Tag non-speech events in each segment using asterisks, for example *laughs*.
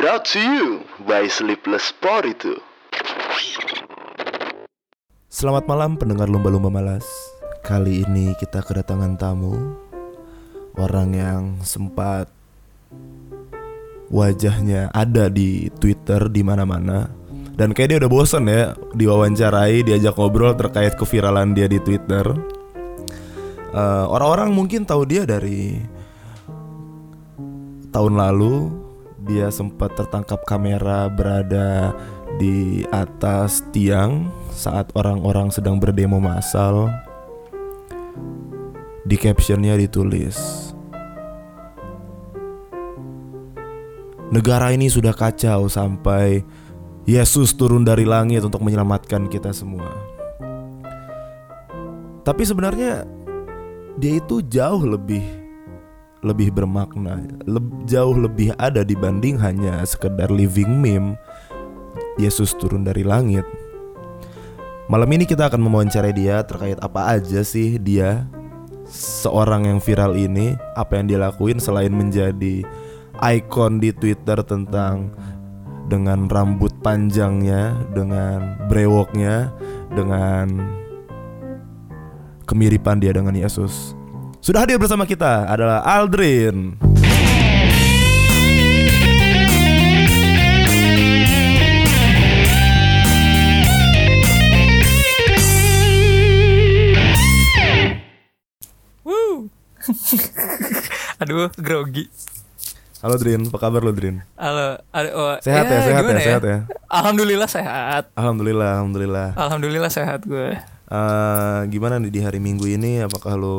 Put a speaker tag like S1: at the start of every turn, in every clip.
S1: Brought to you by Sleepless itu.
S2: Selamat malam pendengar lumba-lumba malas. Kali ini kita kedatangan tamu orang yang sempat wajahnya ada di Twitter di mana-mana dan kayak dia udah bosen ya diwawancarai diajak ngobrol terkait keviralan dia di Twitter. Eh, orang-orang mungkin tahu dia dari tahun lalu dia sempat tertangkap kamera berada di atas tiang saat orang-orang sedang berdemo massal. Di captionnya ditulis Negara ini sudah kacau sampai Yesus turun dari langit untuk menyelamatkan kita semua. Tapi sebenarnya dia itu jauh lebih lebih bermakna, leb- jauh lebih ada dibanding hanya sekedar living meme Yesus turun dari langit. Malam ini kita akan mewawancarai dia terkait apa aja sih dia seorang yang viral ini, apa yang dia lakuin selain menjadi ikon di Twitter tentang dengan rambut panjangnya, dengan brewoknya, dengan kemiripan dia dengan Yesus. Sudah hadir bersama kita adalah Aldrin.
S3: Woo. *laughs* Aduh, grogi.
S2: Halo Drin, apa kabar lo Drin?
S3: Halo, aduh, oh,
S2: Sehat ya, sehat ya,
S3: gimana
S2: sehat ya.
S3: Alhamdulillah sehat.
S2: Alhamdulillah, alhamdulillah.
S3: Alhamdulillah sehat gue.
S2: Eh, gimana nih di hari Minggu ini? Apakah lo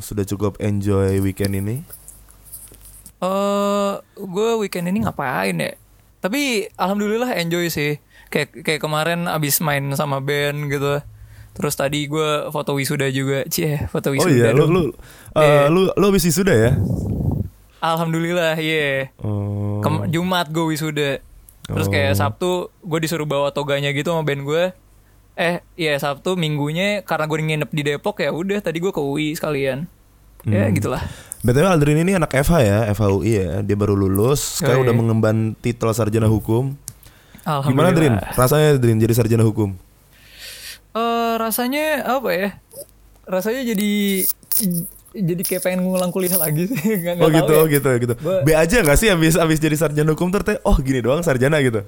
S2: sudah cukup enjoy weekend ini?
S3: Eh, gue weekend ini ngapain ya? Tapi alhamdulillah enjoy sih. Kayak kayak kemarin abis main sama band gitu. Terus tadi gue foto wisuda juga, cie, foto
S2: Oh
S3: wisuda.
S2: iya, lu
S3: dong.
S2: lu eh,
S3: Iya.
S2: lu lu habis wisuda ya?
S3: Alhamdulillah, iya.
S2: Oh.
S3: Kem- Jumat gue wisuda. Terus
S2: Oh.
S3: kayak Sabtu gue disuruh bawa toganya gitu sama band gue. Eh, iya Sabtu minggunya karena gue nginep di Depok ya udah tadi gue ke UI sekalian. Ya
S2: Hmm.
S3: gitulah.
S2: BTW Aldrin ini anak FH ya, FHUI ya. Dia baru lulus, sekarang
S3: Oh,
S2: udah
S3: iya.
S2: mengemban titel sarjana hukum. Gimana
S3: Alhamdulillah.
S2: Drin? Rasanya Drin jadi sarjana hukum?
S3: Eh, rasanya apa ya? Rasanya jadi jadi kayak pengen ngulang kuliah lagi sih. *laughs* Nggak,
S2: oh gitu, oh
S3: ya.
S2: gitu, gitu.
S3: Gua-
S2: B aja gak sih abis abis jadi sarjana hukum tuh oh gini doang sarjana gitu.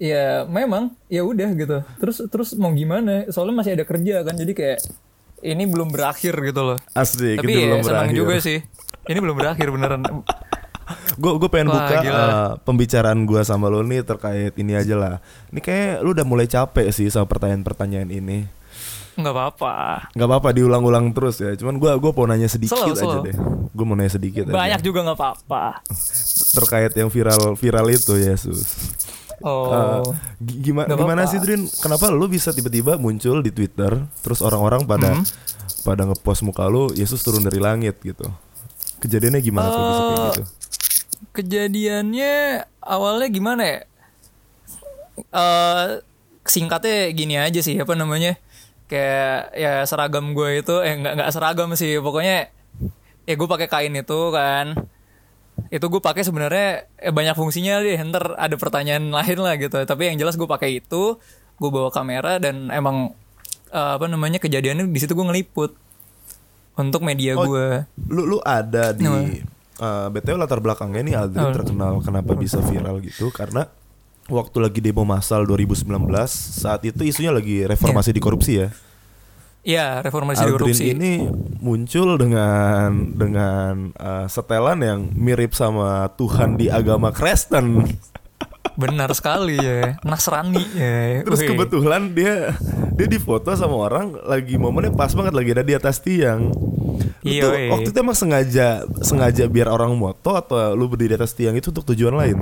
S3: Ya memang ya udah gitu. Terus terus mau gimana? Soalnya masih ada kerja kan. Jadi kayak ini belum berakhir gitu loh.
S2: Asik,
S3: Tapi ya
S2: belum
S3: senang
S2: berakhir.
S3: juga sih. Ini belum berakhir beneran. *laughs*
S2: Gue gue pengen
S3: Wah,
S2: buka
S3: gila.
S2: eh, pembicaraan gue sama lo nih terkait ini aja lah. Ini kayak lu udah mulai capek sih sama pertanyaan-pertanyaan ini.
S3: nggak apa-apa.
S2: Nggak apa-apa diulang-ulang terus ya. Cuman gue gua mau nanya sedikit
S3: Slow,
S2: aja
S3: slow.
S2: deh. Gue mau nanya sedikit aja.
S3: Banyak juga nggak apa-apa.
S2: terkait yang viral viral itu Yesus.
S3: Oh.
S2: gimana
S3: Nggak
S2: gimana
S3: apa-apa.
S2: sih Drin? Kenapa lu bisa tiba-tiba muncul di Twitter terus orang-orang pada
S3: Hmm.
S2: pada ngepost muka lu Yesus turun dari langit gitu. Kejadiannya gimana tuh bisa kayak
S3: Eh,
S2: gitu?
S3: Kejadiannya awalnya gimana ya? Eh singkatnya gini aja sih apa namanya? Kayak ya seragam gue itu eh nggak nggak seragam sih pokoknya ya gue pakai kain itu kan itu gue pakai sebenarnya eh, banyak fungsinya deh ntar ada pertanyaan lain lah gitu tapi yang jelas gue pakai itu gue bawa kamera dan emang eh, apa namanya kejadiannya di situ gue ngeliput untuk media
S2: Oh,
S3: gue
S2: Lu lu ada di
S3: Kenapa?
S2: eh, BTW latar belakangnya nih Aldrin
S3: Oh.
S2: terkenal kenapa bisa viral gitu karena waktu lagi demo massal 2019 saat itu isunya lagi reformasi di korupsi ya.
S3: Iya, reformasi
S2: Aldrin
S3: korupsi.
S2: ini muncul dengan dengan eh, setelan yang mirip sama Tuhan di agama Kristen.
S3: Benar sekali ya, Nasrani ya.
S2: Terus
S3: Wih.
S2: kebetulan dia dia difoto sama orang lagi momennya pas banget lagi ada di atas tiang.
S3: Iya,
S2: waktu itu emang sengaja sengaja biar orang moto atau lu berdiri di atas tiang itu untuk tujuan lain?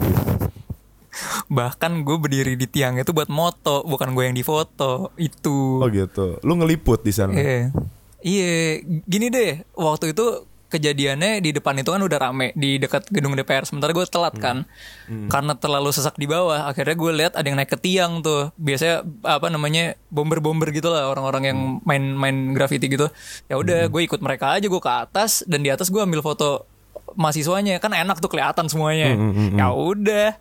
S3: Bahkan gue berdiri di tiang itu buat moto, bukan gue yang difoto. Itu.
S2: Oh gitu. Lu ngeliput di sana.
S3: Iya. Iya, gini deh. Waktu itu kejadiannya di depan itu kan udah rame di dekat gedung DPR. Sementara gue telat kan, karena terlalu sesak di bawah. Akhirnya gue lihat ada yang naik ke tiang tuh. Biasanya apa namanya bomber-bomber gitu lah orang-orang yang main-main graffiti gitu. Ya udah, gue ikut mereka aja. Gue ke atas dan di atas gue ambil foto mahasiswanya kan enak tuh kelihatan semuanya. Ya udah,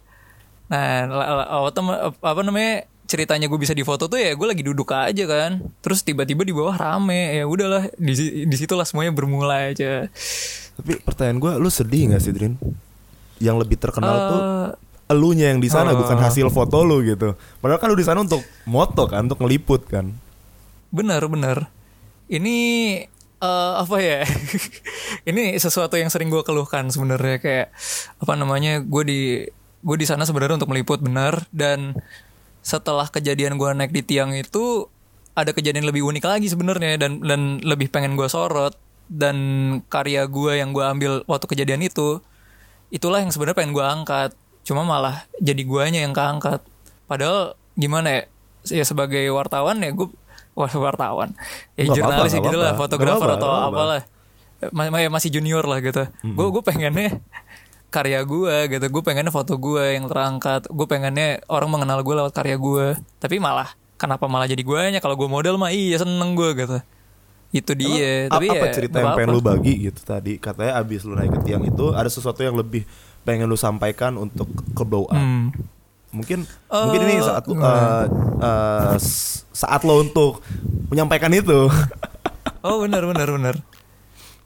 S3: tem- apa namanya ceritanya gue bisa difoto tuh ya gue lagi duduk aja kan. Terus tiba-tiba di bawah rame ya udahlah di di situlah semuanya bermulai aja.
S2: Tapi pertanyaan gue, lu sedih gak sih Drin? Yang lebih terkenal tuh
S3: Eh,
S2: elunya yang di sana
S3: Oh.
S2: bukan hasil foto lu gitu. Padahal kan lu di sana untuk moto kan, untuk ngeliput kan.
S3: bener bener. Ini eh, apa ya? *laughs* ini sesuatu yang sering gue keluhkan sebenarnya kayak apa namanya gue di gue di sana sebenarnya untuk meliput benar dan setelah kejadian gue naik di tiang itu ada kejadian lebih unik lagi sebenarnya dan dan lebih pengen gue sorot. Dan karya gue yang gue ambil waktu kejadian itu itulah yang sebenarnya pengen gue angkat. Cuma malah jadi guanya yang keangkat. Padahal gimana ya ya sebagai wartawan ya gue wartawan. Ya
S2: apa-apa,
S3: jurnalis ya
S2: nggak
S3: gitu lah fotografer
S2: apa-apa,
S3: atau apalah. Ma- ma- masih junior lah gitu. Gue gue pengennya karya gue gitu gue pengennya foto gue yang terangkat gue pengennya orang mengenal gue lewat karya gue tapi malah kenapa malah jadi guanya kalau gue model mah iya seneng gue gitu itu dia
S2: Emang
S3: tapi
S2: apa
S3: ya
S2: cerita yang pengen
S3: apa-apa.
S2: lu bagi gitu tadi? Katanya abis lu naik ke tiang itu ada sesuatu yang lebih pengen lu sampaikan untuk ke blow up.
S3: Hmm.
S2: Mungkin
S3: Eh,
S2: mungkin ini saat lu, eh, eh, s- saat lo untuk menyampaikan itu.
S3: Oh benar benar benar.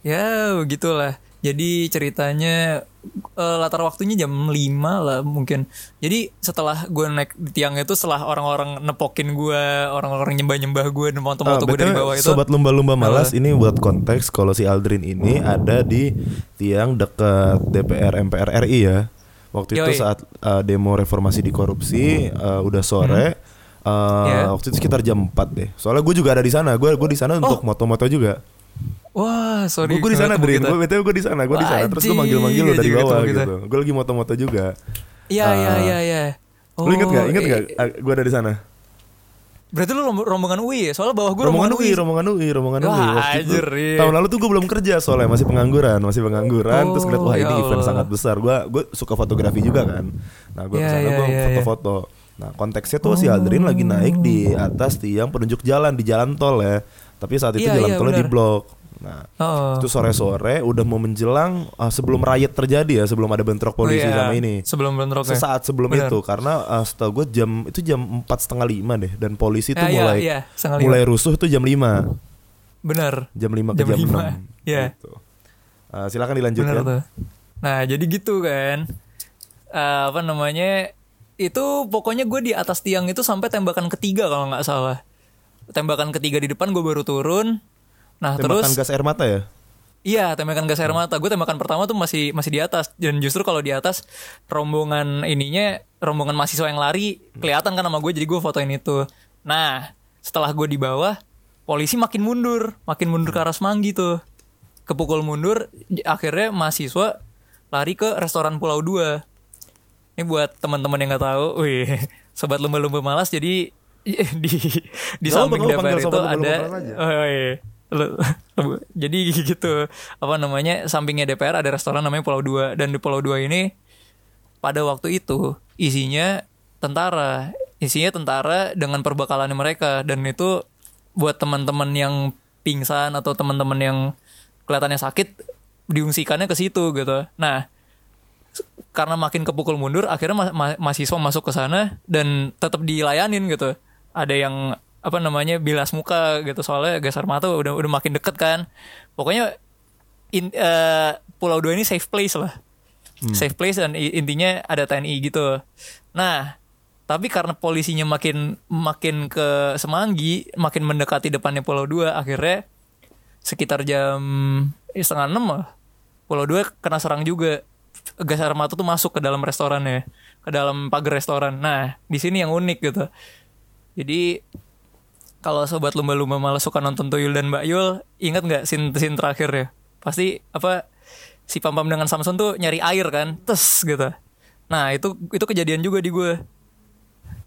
S3: Ya begitulah. Jadi ceritanya eh, latar waktunya jam 5 lah mungkin. Jadi setelah gue naik di tiang itu setelah orang-orang nepokin gue, orang-orang nyembah-nyembah gue foto-foto gue dari bawah itu.
S2: Sobat lumba-lumba malas ini buat konteks kalau si Aldrin ini ada di tiang dekat DPR MPR RI ya. Waktu itu
S3: Yoi.
S2: saat uh, demo reformasi di korupsi uh, udah sore. Uh,
S3: Ya.
S2: Waktu itu sekitar jam 4 deh. Soalnya gue juga ada di sana. Gue gue di sana untuk moto-moto juga.
S3: Wah, sorry.
S2: Gue di sana
S3: kita.
S2: Gue BTW gue di sana. Gue di sana. Terus gue manggil-manggil lo dari
S3: juga
S2: bawah gitu. Gue lagi moto-moto juga.
S3: Iya,
S2: Ah.
S3: iya, iya, iya.
S2: Lu inget gak? Inget
S3: eh,
S2: gak? Gue ada di sana.
S3: Berarti lu romb- rombongan UI ya? Soalnya bawah gue
S2: rombongan UI, rombongan UI, rombongan UI.
S3: Wah,
S2: Waktu itu,
S3: anjir, iya.
S2: tahun lalu tuh gue belum kerja soalnya masih pengangguran, masih pengangguran. terus ngeliat wah
S3: Oh,
S2: ini
S3: ya
S2: event
S3: Allah.
S2: sangat besar. Gue gue suka fotografi juga kan. Nah gue
S3: Iya,
S2: ke sana
S3: iya,
S2: gue
S3: iya, iya.
S2: foto-foto. Nah konteksnya tuh si Aldrin lagi naik di atas tiang penunjuk jalan di jalan tol ya. Tapi saat itu
S3: Iya,
S2: jalan
S3: iya,
S2: tolnya di blok. Nah
S3: Oh.
S2: itu sore-sore udah mau menjelang ah, sebelum riot terjadi ya sebelum ada bentrok polisi
S3: Oh, iya.
S2: sama ini.
S3: Sebelum bentrok.
S2: Sesaat sebelum
S3: Benar.
S2: itu karena uh, setahu gue jam itu jam empat setengah lima deh dan polisi
S3: Ya, iya,
S2: mulai
S3: iya, lima.
S2: mulai rusuh tuh jam 5
S3: Bener.
S2: jam 5 ke
S3: Jam
S2: jam,
S3: lima,
S2: 6
S3: iya.
S2: gitu. Uh, silakan dilanjutkan
S3: Bener tuh. Nah jadi gitu kan. Eh, apa namanya? Itu pokoknya gue di atas tiang itu sampai tembakan ketiga kalau nggak salah. Tembakan ketiga di depan gue baru turun. Nah
S2: tembakan
S3: terus
S2: gas air mata ya
S3: iya tembakan gas air mata. Gue tembakan pertama tuh masih masih di atas dan justru kalau di atas rombongan ininya rombongan mahasiswa yang lari kelihatan kan sama gue jadi gue fotoin itu. Nah setelah gue di bawah polisi makin mundur, makin mundur ke arah Semanggi tuh. Kepukul mundur, akhirnya mahasiswa lari ke restoran Pulau 2. Ini buat teman-teman yang nggak tahu, wih, *laughs* sobat lumba-lumba malas jadi *laughs* di di
S2: apa-apa,
S3: samping DPR itu ada oh iya. *laughs* Jadi gitu. Apa namanya sampingnya DPR ada restoran namanya Pulau 2 dan di Pulau 2 ini pada waktu itu isinya tentara. Isinya tentara dengan perbekalannya mereka. Dan itu buat teman-teman yang pingsan atau teman-teman yang kelihatannya sakit diungsikannya ke situ gitu. Nah karena makin kepukul mundur akhirnya ma- ma- mahasiswa masuk ke sana dan tetap dilayanin gitu. Ada yang apa namanya bilas muka gitu. Soalnya gas air mata udah udah makin deket kan. Pokoknya in, eh, Pulau 2 ini safe place lah. Safe place dan intinya ada TNI gitu. Nah tapi karena polisinya makin makin ke Semanggi makin mendekati depannya Pulau 2 akhirnya sekitar jam eh, setengah enam lah Pulau 2 kena serang juga. Gas air mata tuh masuk ke dalam restorannya ke dalam pagar restoran. Nah di sini yang unik gitu. Jadi kalau sobat lumba-lumba malah suka nonton Tuyul dan Mbak Yul, ingat nggak scene, scene terakhir ya? Pasti apa si Pam Pam dengan Samson tuh nyari air kan, tes gitu. Nah itu itu kejadian juga di gue.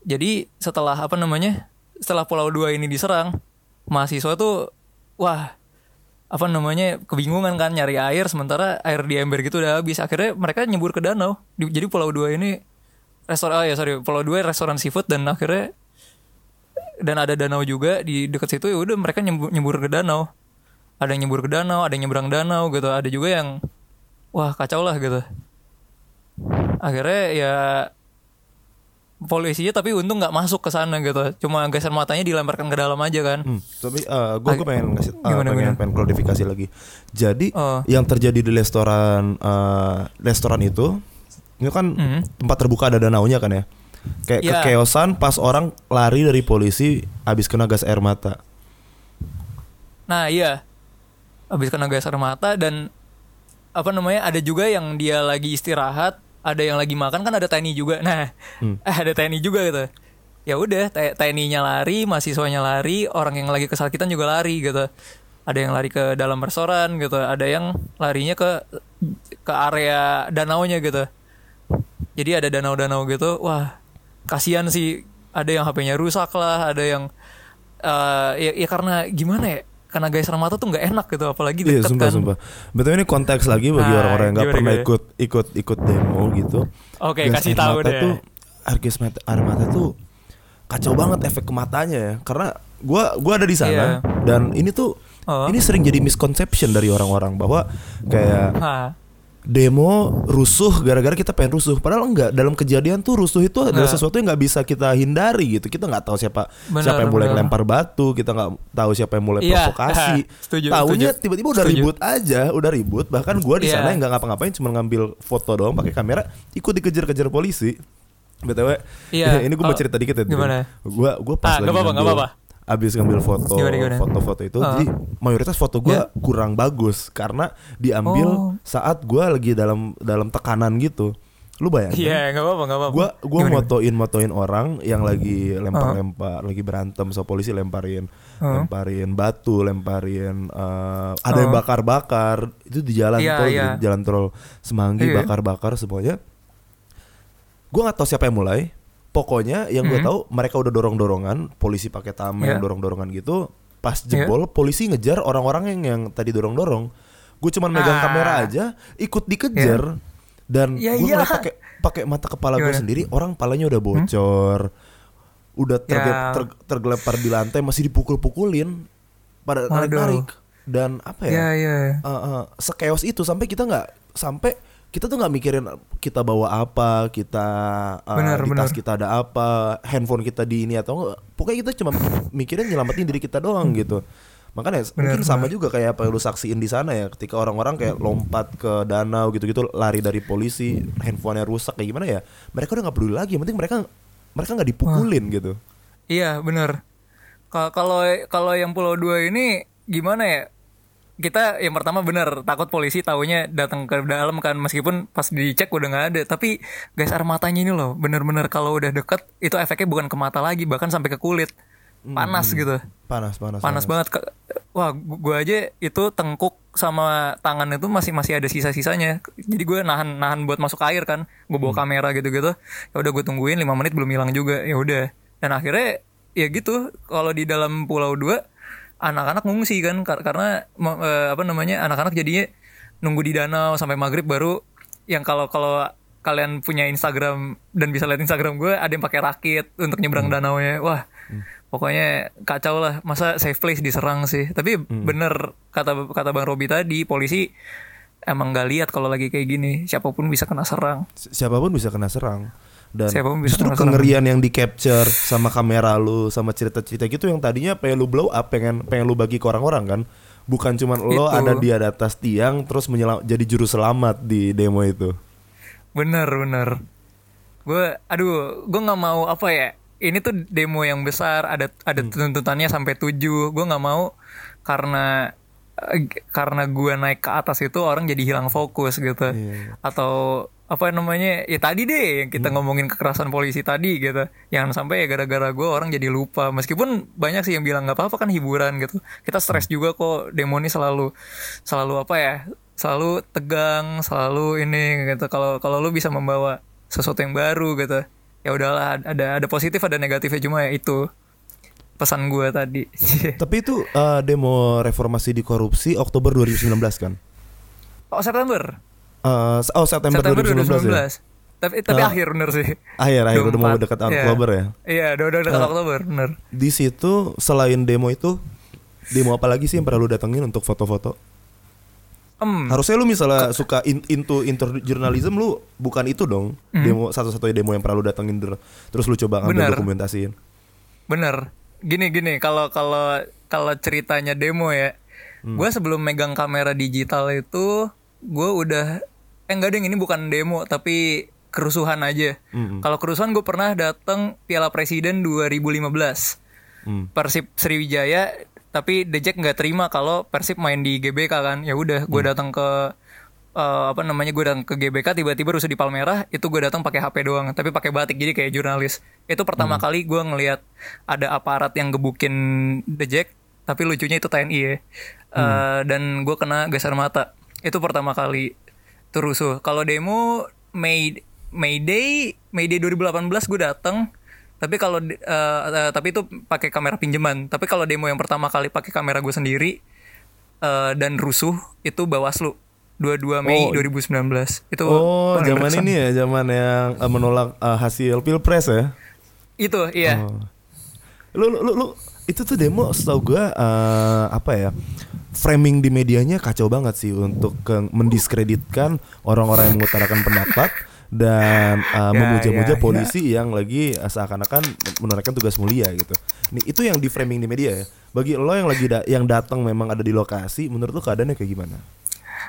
S3: Jadi setelah apa namanya, setelah Pulau 2 ini diserang, mahasiswa tuh wah apa namanya kebingungan kan nyari air sementara air di ember gitu udah habis akhirnya mereka nyebur ke danau Di- jadi Pulau 2 ini restoran oh ya sorry Pulau 2 restoran seafood dan akhirnya dan ada danau juga di dekat situ ya udah mereka nyebur, nyebur ke danau ada yang nyebur ke danau ada yang nyebrang danau gitu ada juga yang wah kacau lah gitu akhirnya ya polisinya tapi untung nggak masuk ke sana gitu cuma gas air matanya dilemparkan ke dalam aja kan
S2: Hmm, tapi gue gue pengen ngasih uh,
S3: Gimana,
S2: pengen,
S3: gimana?
S2: pengen klarifikasi lagi. Jadi
S3: Oh.
S2: yang terjadi di restoran uh, restoran itu itu kan
S3: Mhm.
S2: tempat terbuka ada danaunya kan ya. Kayak
S3: Iya.
S2: kekeosan pas orang lari dari polisi habis kena gas air mata.
S3: Nah iya Habis kena gas air mata dan Apa namanya Ada juga yang dia lagi istirahat Ada yang lagi makan kan ada TNI juga Nah
S2: Hmm. *laughs*
S3: ada TNI juga gitu Ya udah TNI-nya lari Mahasiswanya lari Orang yang lagi kesakitan juga lari gitu Ada yang lari ke dalam restoran gitu Ada yang larinya ke Ke area danaunya gitu Jadi ada danau-danau gitu Wah kasihan sih Ada yang HP-nya rusak lah Ada yang eh ya, ya karena gimana ya karena guys air mata tuh nggak enak gitu apalagi
S2: Iya
S3: deket
S2: sumpah
S3: kan
S2: sumpah. Betul ini konteks lagi bagi
S3: Nah,
S2: orang-orang yang nggak pernah ikut ikut ikut demo gitu.
S3: Oke,
S2: Gas
S3: kasih tahu deh.
S2: Tuh, air gas mata, air mata tuh kacau banget efek ke matanya ya. Karena gua gua ada di sana
S3: Iya.
S2: dan ini tuh
S3: Oh.
S2: ini sering jadi misconception dari orang-orang bahwa kayak
S3: Hah.
S2: Demo rusuh gara-gara kita pengen rusuh padahal enggak dalam kejadian tuh rusuh itu adalah
S3: Nggak.
S2: sesuatu yang nggak bisa kita hindari gitu kita nggak tahu siapa
S3: Benar,
S2: siapa yang mulai
S3: benar.
S2: lempar batu kita nggak tahu siapa yang mulai
S3: Iya,
S2: provokasi *laughs*
S3: setuju,
S2: tahunya tiba-tiba udah
S3: Setuju.
S2: ribut aja udah ribut bahkan gua di
S3: Iya.
S2: sana yang nggak ngapa-ngapain cuma ngambil foto doang pakai kamera ikut dikejar-kejar polisi btw
S3: Iya, *laughs*
S2: ini gue mau
S3: kalau-
S2: cerita dikit ya
S3: gimana?
S2: gue gue pas
S3: Ah,
S2: lagi
S3: apa-apa, nggak
S2: ngambil-
S3: apa-apa.
S2: Abis ngambil foto
S3: Gimana, gimana?
S2: foto-foto itu
S3: Ah.
S2: jadi mayoritas foto gue
S3: Ya.
S2: kurang bagus karena diambil
S3: Oh.
S2: saat gue lagi dalam dalam tekanan gitu lu bayangin
S3: Iya, nggak apa-apa, nggak apa-apa.
S2: gue gua
S3: Gimana?
S2: motoin motoin orang yang lagi lempar-lempar lagi berantem so polisi lemparin
S3: Ah.
S2: lemparin batu lemparin eh, ada yang
S3: Ah.
S2: bakar-bakar itu di jalan
S3: Iya,
S2: tol
S3: iya.
S2: di jalan tol semanggi
S3: Iya.
S2: bakar-bakar semuanya gue nggak tahu siapa yang mulai pokoknya yang gue
S3: Mhm.
S2: tahu mereka udah dorong-dorongan polisi pakai tameng
S3: Iya.
S2: dorong-dorongan gitu pas jebol polisi ngejar orang-orang yang yang tadi dorong-dorong gue cuman megang
S3: Ah.
S2: kamera aja ikut dikejar dan
S3: Ya
S2: gue
S3: iyalah.
S2: pakai pakai mata kepala gue sendiri orang palanya udah bocor udah terge-
S3: Ya.
S2: ter- tergelepar di lantai masih dipukul-pukulin pada
S3: Waduh.
S2: narik dan apa ya
S3: Iya, iya.
S2: uh, uh, sekeos itu sampai kita nggak sampai kita tuh nggak mikirin kita bawa apa kita uh,
S3: Benar,
S2: di tas
S3: benar.
S2: kita ada apa handphone kita di ini atau enggak pokoknya kita cuma mikirin nyelamatin diri kita doang gitu. Makanya
S3: Benar,
S2: mungkin sama juga kayak apa yang lu saksiin di sana ya ketika orang-orang kayak lompat ke danau gitu-gitu lari dari polisi handphonenya rusak kayak gimana ya mereka udah nggak peduli lagi. Yang penting mereka mereka nggak dipukulin gitu.
S3: Iya, bener. Ka- Kalau kalau yang Pulau Dua ini gimana ya? Kita yang pertama bener takut polisi taunya datang ke dalam kan meskipun pas dicek udah nggak ada. Tapi gas air matanya ini loh, bener-bener kalau udah deket itu efeknya bukan ke mata lagi bahkan sampai ke kulit. Panas gitu.
S2: panas panas
S3: Panas banget. Ke- Wah, gu- gua aja itu tengkuk sama tangan itu masih masih ada sisa-sisanya. Jadi gue nahan nahan buat masuk air kan. Gue bawa kamera gitu-gitu. Ya udah gue tungguin 5 menit belum hilang juga. Ya udah. Dan akhirnya ya gitu. Kalau di dalam Pulau 2 anak-anak ngungsi kan kar- karena eh, apa namanya? anak-anak jadinya nunggu di danau sampai maghrib baru yang kalau kalau kalian punya Instagram dan bisa lihat Instagram gue ada yang pakai rakit untuk nyebrang danau nya wah pokoknya kacau lah. Masa safe place diserang sih. Tapi bener kata kata bang Robi tadi polisi emang nggak lihat kalau lagi kayak gini. Siapa pun bisa kena serang.
S2: Si- siapa pun bisa kena serang dan
S3: bisa
S2: justru kengerian yang di capture sama kamera lu sama cerita-cerita gitu yang tadinya pengen lu blow up pengen pengen lu bagi ke orang-orang kan bukan cuman lo
S3: Itu.
S2: ada di atas tiang terus menyelam, jadi juru selamat di demo itu.
S3: Bener bener. Gue aduh gue nggak mau apa ya ini tuh demo yang besar ada ada tuntutannya sampai tujuh. Gue nggak mau karena eh, karena gue naik ke atas itu orang jadi hilang fokus gitu.
S2: Iya.
S3: atau apa namanya ya tadi deh yang kita ngomongin kekerasan polisi tadi gitu. Jangan sampai ya gara-gara gue orang jadi lupa. Meskipun banyak sih yang bilang nggak apa-apa kan hiburan gitu. Kita stres juga kok demo ini selalu selalu apa ya selalu tegang selalu ini gitu. Kalau kalau lu bisa membawa sesuatu yang baru gitu ya udahlah ada ada positif ada negatifnya. Cuma ya itu pesan gue tadi. *laughs*
S2: Tapi itu eh, demo reformasi di korupsi Oktober 2019 kan?
S3: Oh September
S2: Eh, oh September,
S3: September
S2: 2019,
S3: 2019
S2: ya
S3: tapi tapi
S2: Ah.
S3: akhir bener sih
S2: akhir akhir udah mau
S3: 24.
S2: dekat
S3: Iya.
S2: Oktober ya
S3: iya udah udah dekat
S2: Ah.
S3: Oktober bener
S2: di situ selain demo itu demo apa lagi sih yang pernah lu datengin untuk foto-foto
S3: Em.
S2: Harusnya lu misalnya suka in- into into journalism lu bukan itu dong.
S3: Hmm.
S2: Demo satu-satunya demo yang pernah lu datengin ter- terus lu coba ngambil
S3: Bener.
S2: dokumentasiin.
S3: Bener. Gini gini kalau kalau kalau ceritanya demo ya, gue sebelum megang kamera digital itu gue udah eh enggak deh ini bukan demo tapi kerusuhan aja. Kalau kerusuhan gue pernah datang Piala Presiden 2015.
S2: Hmm.
S3: Persib Sriwijaya tapi The Jack nggak terima kalau Persib main di GBK kan. Ya udah gue datang ke eh, apa namanya gue datang ke GBK tiba-tiba rusuh di Palmerah itu gue datang pakai HP doang tapi pakai batik jadi kayak jurnalis itu pertama kali gue ngelihat ada aparat yang gebukin The Jack tapi lucunya itu TNI ya Eh, dan gue kena gas air mata itu pertama kali itu rusuh kalau demo May Mayday Mayday 2018 gue datang tapi kalau eh, eh, tapi itu pakai kamera pinjaman. Tapi kalau demo yang pertama kali pakai kamera gue sendiri eh, dan rusuh itu Bawaslu. 22 Mei
S2: Oh.
S3: 2019 itu
S2: Oh, zaman ini ya, zaman yang eh, menolak eh, hasil Pilpres ya.
S3: itu iya.
S2: Oh. Lu, lu, lu, lu itu tuh demo setahu gua eh, apa ya? Framing di medianya kacau banget sih untuk ke- mendiskreditkan orang-orang yang mengutarakan pendapat dan eh,
S3: Ya,
S2: memuja-muja
S3: ya,
S2: polisi yang lagi eh, seakan-akan menunaikan tugas mulia gitu. Nih itu yang di framing di media ya. Bagi lo yang lagi da- yang datang memang ada di lokasi, menurut lo keadaannya kayak gimana?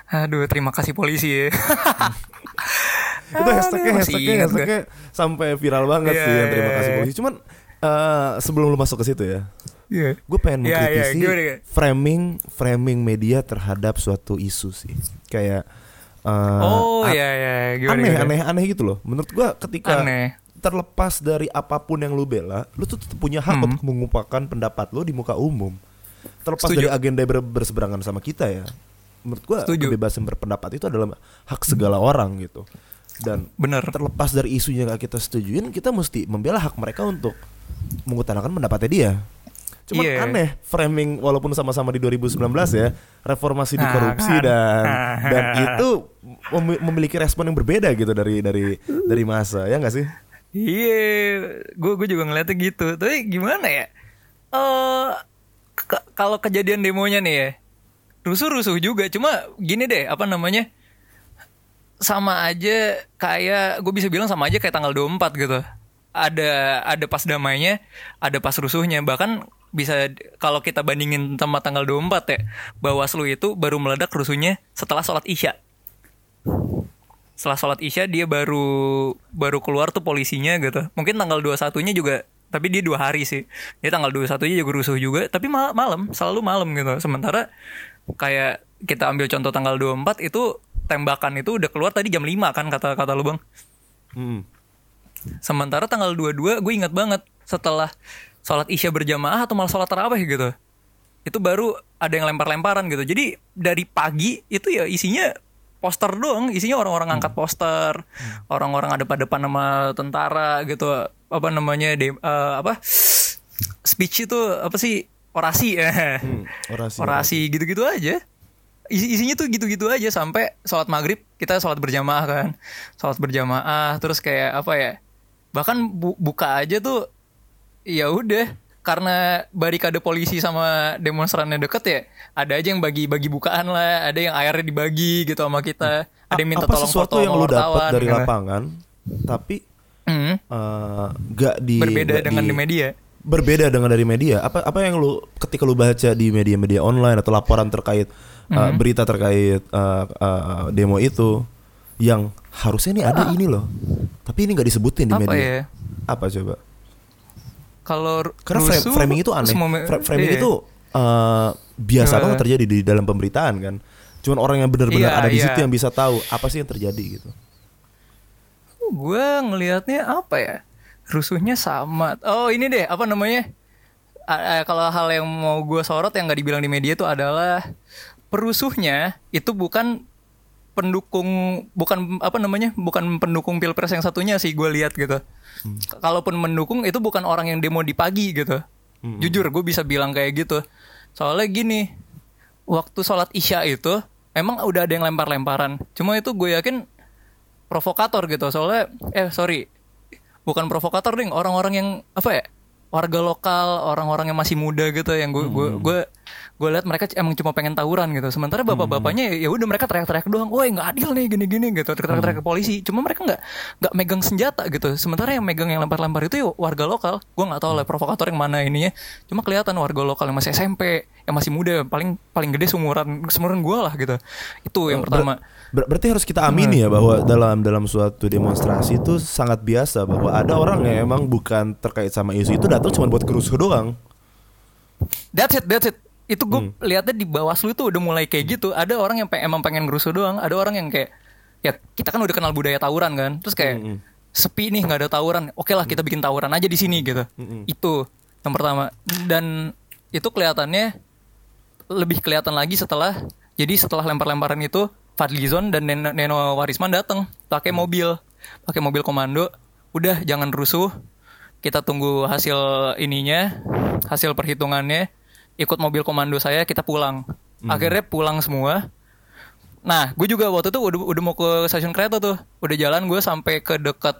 S3: aduh terima kasih polisi ya *laughs*
S2: itu hashtagnya hashtagnya
S3: gue.
S2: hashtagnya sampai viral banget
S3: Iya,
S2: sih yang terima
S3: iya,
S2: kasih
S3: iya.
S2: polisi cuman eh, sebelum lu masuk ke situ ya
S3: Iya.
S2: gue pengen
S3: Iya, iya,
S2: mengkritisi
S3: gimana, gimana?
S2: framing framing media terhadap suatu isu sih kayak eh,
S3: oh
S2: a-
S3: iya gimana,
S2: aneh
S3: gimana?
S2: aneh aneh gitu loh menurut gue ketika
S3: Aneh.
S2: terlepas dari apa pun yang lu bela lu tuh tetap punya hak
S3: Hmm.
S2: untuk mengungkapkan pendapat lu di muka umum terlepas
S3: Setuju.
S2: dari agenda ber- berseberangan sama kita ya menurut gue kebebasan berpendapat itu adalah hak segala orang gitu dan
S3: bener
S2: terlepas dari isunya gak kita setujuin kita mesti membela hak mereka untuk mengutarakan pendapatnya dia Cuman
S3: Iya.
S2: aneh framing walaupun sama-sama di 2019 ya reformasi di
S3: Nah,
S2: korupsi
S3: kan.
S2: dan dan itu mem- memiliki respon yang berbeda gitu dari dari dari masa ya nggak sih?
S3: Iya, gue gue juga ngeliatnya gitu. Tapi gimana ya? Eh, ke- kalau kejadian demonya nih ya, rusuh-rusuh juga. Cuma gini deh, apa namanya? Sama aja kayak gue bisa bilang sama aja kayak tanggal 24 gitu. Ada ada pas damainya, ada pas rusuhnya. Bahkan bisa kalau kita bandingin sama tanggal 24 ya, Bawaslu itu baru meledak rusuhnya setelah sholat Isya. Setelah sholat isya dia baru baru keluar tuh polisinya gitu. Mungkin tanggal 21 nya juga tapi dia dua hari sih. Dia tanggal 21 nya juga rusuh juga tapi mal- malam selalu malam gitu. Sementara kayak kita ambil contoh tanggal 24 itu tembakan itu udah keluar tadi jam 5 kan kata kata lu bang.
S2: Hmm.
S3: Sementara tanggal 22 gue ingat banget setelah sholat isya berjamaah atau malah sholat taraweh gitu. Itu baru ada yang lempar-lemparan gitu. Jadi dari pagi itu ya isinya poster doang. Isinya orang-orang angkat poster orang-orang ada pada depan nama tentara gitu. Apa namanya de- eh, apa speech itu apa sih orasi. Ya *laughs*
S2: Hmm, orasi.
S3: orasi gitu-gitu aja. Isi isinya tuh gitu-gitu aja sampai sholat maghrib kita sholat berjamaah kan. Sholat berjamaah terus kayak apa ya bahkan bu- buka aja tuh ya udah. Karena barikade polisi sama demonstrannya deket ya ada aja yang bagi-bagi bukaan lah. Ada yang airnya dibagi gitu sama kita. Ada yang minta
S2: apa
S3: tolong
S2: sesuatu
S3: foto
S2: yang lu dapat dari
S3: gitu.
S2: lapangan tapi
S3: Hmm,
S2: eh, gak di
S3: berbeda
S2: gak
S3: dengan di media.
S2: Berbeda dengan dari media. Apa apa yang lu ketika lu baca di media-media online atau laporan terkait uh,
S3: Mhm.
S2: berita terkait uh, uh, demo itu yang harusnya ini ada ini loh. Tapi ini nggak disebutin di
S3: apa
S2: media.
S3: ya?
S2: Apa coba?
S3: Kalau
S2: karena fra-
S3: rusuh,
S2: framing itu aneh. Fra- framing
S3: iya.
S2: itu uh, biasa
S3: Iya.
S2: banget terjadi di dalam pemberitaan kan. Cuman orang yang benar-benar
S3: Iya,
S2: ada di
S3: iya.
S2: situ yang bisa tahu apa sih yang terjadi gitu.
S3: Gue ngelihatnya apa ya? Rusuhnya sama. Oh ini deh apa namanya? A- kalau hal yang mau gue sorot yang nggak dibilang di media itu adalah perusuhnya itu bukan pendukung bukan apa namanya bukan pendukung pilpres yang satunya sih gue lihat gitu. K- kalaupun mendukung itu bukan orang yang demo di pagi gitu. Jujur gue bisa bilang kayak gitu. Soalnya gini waktu sholat isya itu emang udah ada yang lempar-lemparan. Cuma itu gue yakin provokator gitu. Soalnya eh sorry. Bukan provokator ding. Orang-orang yang apa ya warga lokal orang-orang yang masih muda gitu yang gue gue gue gue lihat mereka emang cuma pengen tawuran gitu. Sementara bapak-bapaknya ya udah mereka teriak-teriak doang woi nggak adil nih gini-gini gitu. Teriak-teriak ke polisi. Cuma mereka nggak nggak megang senjata gitu. Sementara yang megang yang lempar-lempar itu ya warga lokal. Gue nggak tahu lah provokator yang mana ininya. Cuma kelihatan warga lokal yang masih SMP yang masih muda paling paling gede seumuran seumuran gue lah gitu. Itu yang
S2: Ber-
S3: pertama.
S2: ber- berarti harus kita amini ya bahwa dalam dalam suatu demonstrasi itu sangat biasa bahwa ada orang yang emang bukan terkait sama isu itu datang cuma buat kerusuh doang.
S3: That's it, that's it. Itu gue lihatnya di Bawaslu itu udah mulai kayak gitu. Ada orang yang pe- emang pengen ngerusuh doang. Ada orang yang kayak ya kita kan udah kenal budaya tawuran kan. Terus kayak sepi nih nggak ada tawuran. Oke lah kita bikin tawuran aja di sini gitu. Itu yang pertama. Dan itu kelihatannya lebih kelihatan lagi setelah jadi setelah lempar-lemparan itu Fadlizon dan Neno, Neno Warisman datang pakai mobil, pakai mobil komando. Udah jangan rusuh. Kita tunggu hasil ininya, hasil perhitungannya. Ikut mobil komando saya, kita pulang. Akhirnya pulang semua. Nah, gue juga waktu itu udah, udah mau ke stasiun kereta tuh. Udah jalan gue sampai ke dekat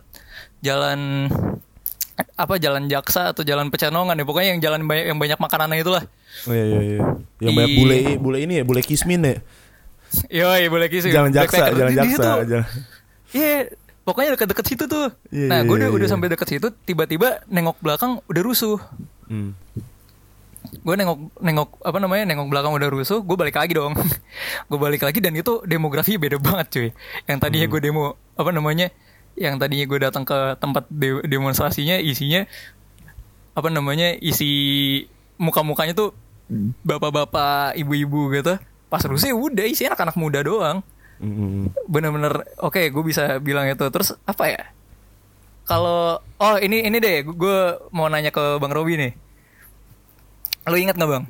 S3: jalan apa jalan Jaksa atau jalan Pecenongan ya pokoknya yang jalan banyak yang banyak makanannya itulah.
S2: Oh iya iya iya. Yang banyak bule bule ini ya, bule kismin ya.
S3: Yoi, boleh kisih.
S2: Jalan Jaksa,
S3: Backpacker.
S2: jalan. Jaksa.
S3: Iya, pokoknya deket-deket situ tuh.
S2: Iya,
S3: nah,
S2: iya,
S3: gue udah,
S2: iya,
S3: udah
S2: iya.
S3: sampai deket situ, tiba-tiba nengok belakang udah rusuh.
S2: Hmm.
S3: Gue nengok nengok apa namanya nengok belakang udah rusuh, gue balik lagi dong. *laughs* gue balik lagi dan itu demografi beda banget cuy. Yang tadinya
S2: Hmm.
S3: gue demo apa namanya, yang tadinya gue datang ke tempat de- demonstrasinya isinya apa namanya isi muka-mukanya tuh bapak-bapak, ibu-ibu gitu. Pas rusuh ya udah isinya anak-anak muda doang
S2: Hmm, hmm, hmm.
S3: bener-bener oke gue bisa bilang itu terus apa ya kalau oh ini ini deh gue mau nanya ke bang Robi nih lo ingat nggak bang?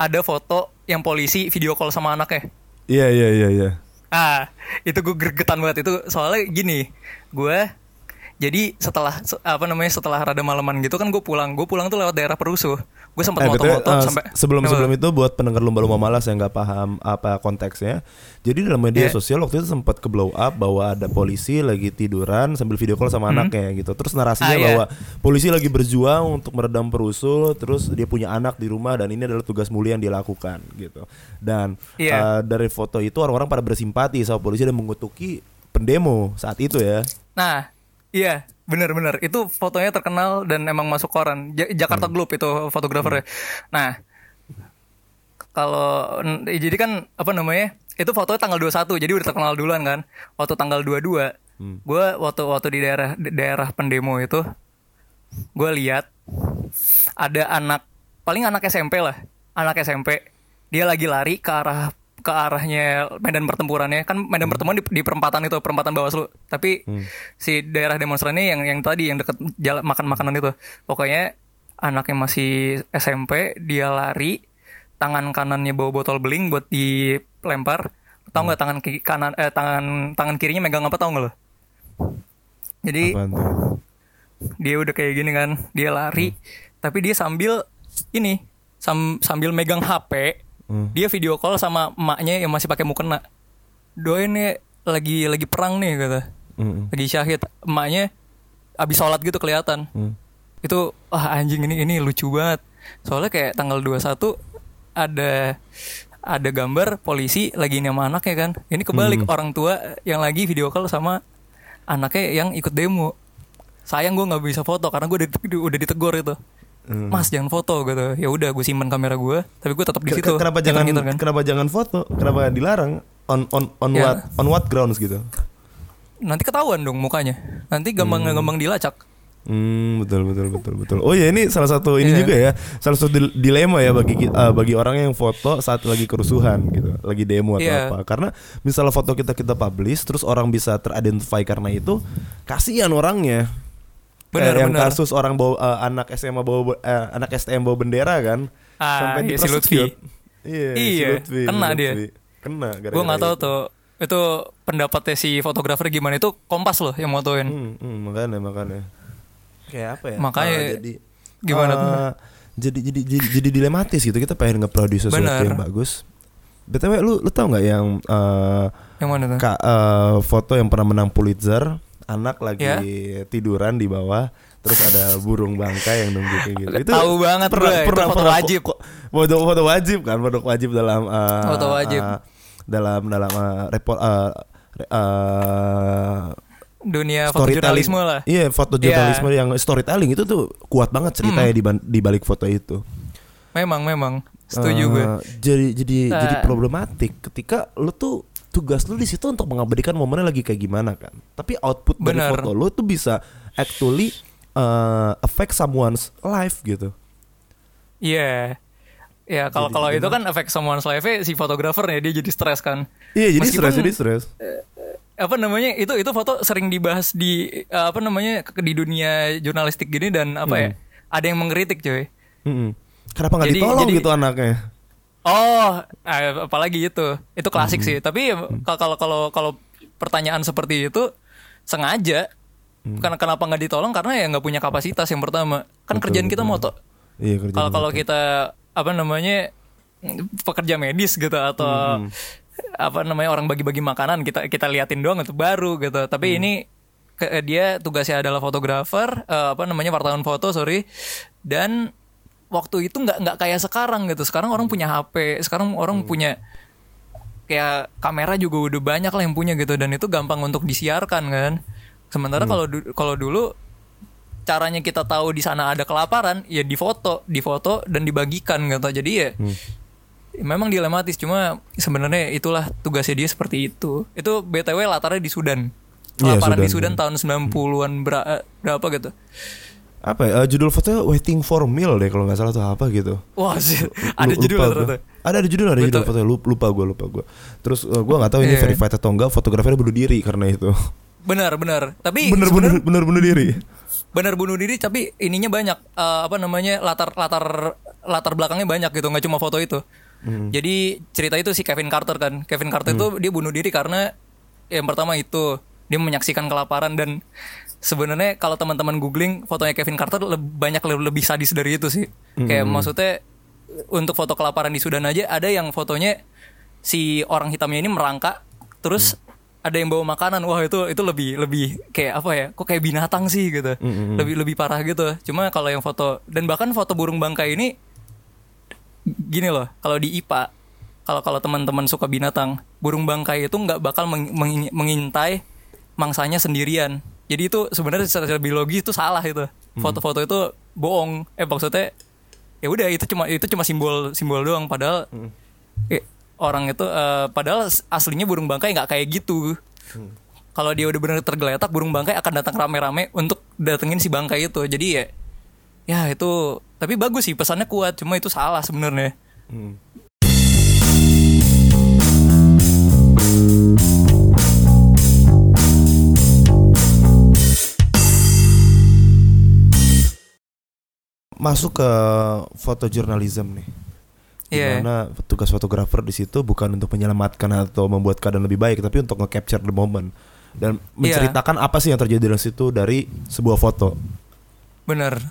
S3: Ada foto yang polisi video call sama anaknya.
S2: Iya iya iya iya.
S3: ah itu gue gregetan banget. Itu soalnya gini gue jadi setelah se- apa namanya setelah rada malaman gitu kan gue pulang gue pulang tuh lewat daerah perusuh gue sempat
S2: Eh, betul,
S3: moto-moto
S2: eh,
S3: sampai
S2: sebelum sebelum itu buat pendengar lumba-lumba malas yang nggak paham apa konteksnya. Jadi dalam media
S3: Iya.
S2: sosial waktu itu sempat ke blow up bahwa ada polisi lagi tiduran sambil video call sama anaknya gitu. Terus narasinya
S3: Hmm. Ah, iya.
S2: bahwa polisi lagi berjuang untuk meredam perusuh, terus dia punya anak di rumah dan ini adalah tugas mulia yang dia lakukan gitu. Dan
S3: Iya.
S2: eh, dari foto itu orang-orang pada bersimpati sama polisi dan mengutuki pendemo saat itu ya.
S3: Nah, iya, benar-benar itu fotonya terkenal dan emang masuk koran. Ja- Jakarta Globe itu fotografernya. Nah, kalau jadi kan apa namanya? Itu fotonya tanggal 21, jadi udah terkenal duluan kan. Waktu tanggal 22, gue waktu waktu di daerah di daerah pendemo itu gue lihat ada anak paling anak SMP lah, anak SMP. Dia lagi lari ke arah ke arahnya medan pertempurannya. Kan medan pertempuran di, di perempatan itu perempatan Bawaslu. Tapi si daerah demonstrannya yang yang tadi yang deket jalan makan makanan itu. Pokoknya anaknya masih SMP dia lari tangan kanannya bawa botol beling buat dilempar. Tahu nggak tangan kiri kanan eh tangan tangan kirinya megang apa tahu nggak lo? Jadi dia udah kayak gini kan dia lari. Tapi dia sambil ini sam- sambil megang HP
S2: Hmm.
S3: dia video call sama emaknya yang masih pakai mukena. Doain nih lagi lagi perang nih kata.
S2: Mm-mm.
S3: lagi syahid. Emaknya abis sholat gitu kelihatan.
S2: Hmm.
S3: itu wah anjing ini ini lucu banget. Soalnya kayak tanggal 21 ada ada gambar polisi lagi sama anaknya kan. Ini kebalik orang tua yang lagi video call sama anaknya yang ikut demo. Sayang gue nggak bisa foto karena gue udah, udah ditegur itu
S2: Hmm.
S3: mas jangan foto gitu ya udah gue simpan kamera gue tapi gue tetap di situ
S2: ke- Kenapa jangan
S3: kan.
S2: kenapa jangan foto? Kenapa dilarang? On on on
S3: Ya.
S2: what on what grounds gitu?
S3: nanti ketahuan dong mukanya nanti gampang gampang dilacak
S2: Hmm, betul betul betul betul. Oh ya ini salah satu ini
S3: Iya.
S2: juga ya, salah satu dil- dilema ya bagi eh, bagi orang yang foto saat lagi kerusuhan gitu, lagi demo atau
S3: Iya.
S2: apa. Karena misalnya foto kita kita publish, terus orang bisa teridentify karena itu, kasihan orangnya.
S3: Benar,
S2: Kayak yang
S3: benar.
S2: kasus orang bawa eh, anak SMA bawa eh, anak STM bawa bendera kan,
S3: Ah, iya, si. Lutfi.
S2: Iya, si
S3: Iya,
S2: Lutfi,
S3: kena
S2: si
S3: dia.
S2: Kena.
S3: gue
S2: gara-gara
S3: nggak tahu
S2: itu.
S3: tuh itu pendapatnya si fotografer gimana itu kompas loh yang motoin
S2: Hmm, hmm, makanya makanya. Kayak apa ya?
S3: Makanya
S2: Ah, jadi
S3: gimana tuh?
S2: eh, Jadi jadi jadi, jadi dilematis gitu. Kita pengen nge-produce sesuatu
S3: Benar.
S2: yang bagus. BTW lu lu tau nggak yang eh
S3: yang mana tuh
S2: ka- eh, foto yang pernah menang Pulitzer anak lagi
S3: Ya.
S2: tiduran di bawah terus ada burung bangkai yang nunggu kayak gitu.
S3: Tahu banget gue, itu foto wajib.
S2: ko- Foto foto wajib kan, foto wajib dalam eh,
S3: Foto wajib.
S2: eh, dalam dalam eh, report eh, re- eh,
S3: dunia fotojurnalisme lah
S2: Iya, foto
S3: Iya.
S2: jurnalisme yang storytelling itu tuh kuat banget ceritanya di, ban- di balik foto itu.
S3: memang memang setuju gue
S2: Eh, Jadi jadi
S3: Eh.
S2: jadi problematik ketika lu tuh tugas lu di situ untuk mengabadikan momennya lagi kayak gimana kan. Tapi output dari
S3: Benar.
S2: foto lu tuh bisa actually uh, affect someone's life gitu.
S3: Iya. Ya kalau kalau itu kan efek someone's life si fotografer ya dia jadi stres kan.
S2: Iya, jadi stres, jadi stres.
S3: Apa namanya? Itu itu foto sering dibahas di eh, apa namanya di dunia jurnalistik gini dan apa ya? Ada yang mengkritik coy.
S2: Mm-mm. Kenapa nggak ditolong
S3: jadi-
S2: gitu anaknya?
S3: Oh, eh, apalagi itu. Itu klasik
S2: Hmm.
S3: sih. Tapi kal- kalau kalau kalau pertanyaan seperti itu sengaja
S2: Hmm.
S3: Karena kenapa nggak ditolong? Karena ya nggak punya kapasitas yang pertama. Kan
S2: Betul,
S3: kerjaan kita moto.
S2: Iya.
S3: Kalau kalau kita apa namanya pekerja medis gitu atau
S2: Hmm,
S3: apa namanya orang bagi-bagi makanan kita kita liatin doang itu baru gitu. Tapi
S2: Hmm.
S3: ini ke- dia tugasnya adalah fotografer eh, apa namanya wartawan foto sorry dan waktu itu nggak nggak kayak sekarang gitu. Sekarang orang punya HP, sekarang orang punya kayak kamera juga udah banyak lah yang punya gitu dan itu gampang untuk disiarkan kan. Sementara kalau du- kalau dulu caranya kita tahu di sana ada kelaparan ya difoto, difoto dan dibagikan gitu. Jadi ya memang dilematis cuma sebenarnya itulah tugasnya dia seperti itu. Itu BTW latarnya di Sudan.
S2: Iya,
S3: Kelaparan di
S2: Sudan,
S3: Sudan tahun 90-an bera- berapa gitu.
S2: Apa ya? eh, judul fotonya Waiting for Meal deh kalau nggak salah tuh apa gitu.
S3: Wah, sih, ada
S2: Lu-
S3: judul
S2: lupa
S3: ternyata.
S2: Ada ada judul ada
S3: Betul.
S2: judul fotonya lupa, lupa gue lupa gue. Terus uh, gue nggak tahu ini
S3: Iya.
S2: verified atau enggak fotografernya bunuh diri karena itu.
S3: Benar, benar. Tapi
S2: bener
S3: sebenarnya-
S2: bener bener bunuh diri.
S3: benar bunuh diri tapi ininya banyak Eh, apa namanya latar latar latar belakangnya banyak gitu nggak cuma foto itu jadi cerita itu si Kevin Carter kan Kevin Carter itu dia bunuh diri karena yang pertama itu dia menyaksikan kelaparan dan sebenarnya kalau teman-teman googling fotonya Kevin Carter leb- banyak le- lebih sadis dari itu sih. Kayak maksudnya untuk foto kelaparan di Sudan aja ada yang fotonya si orang hitamnya ini merangkak terus ada yang bawa makanan. Wah itu itu lebih lebih kayak apa ya kok kayak binatang sih gitu. Lebih lebih parah gitu. Cuma kalau yang foto dan bahkan foto burung bangkai ini gini loh kalau di IPA kalau kalau teman-teman suka binatang burung bangkai itu nggak bakal meng- meng- mengintai mangsanya sendirian jadi itu sebenarnya secara biologi itu salah itu. Foto-foto itu bohong. Eh maksudnya ya udah itu cuma itu cuma simbol simbol doang. Padahal eh, orang itu eh, padahal aslinya burung bangkai nggak kayak gitu. Kalau dia udah benar tergeletak burung bangkai akan datang rame-rame untuk datengin si bangkai itu. Jadi ya ya itu tapi bagus sih pesannya kuat. Cuma itu salah sebenarnya
S2: Masuk ke fotojurnalism nih.
S3: Iya.
S2: Di mana tugas fotografer di situ bukan untuk menyelamatkan atau membuat keadaan lebih baik, tapi untuk nge-capture the moment dan
S3: Iya.
S2: menceritakan apa sih yang terjadi di situ dari sebuah foto.
S3: bener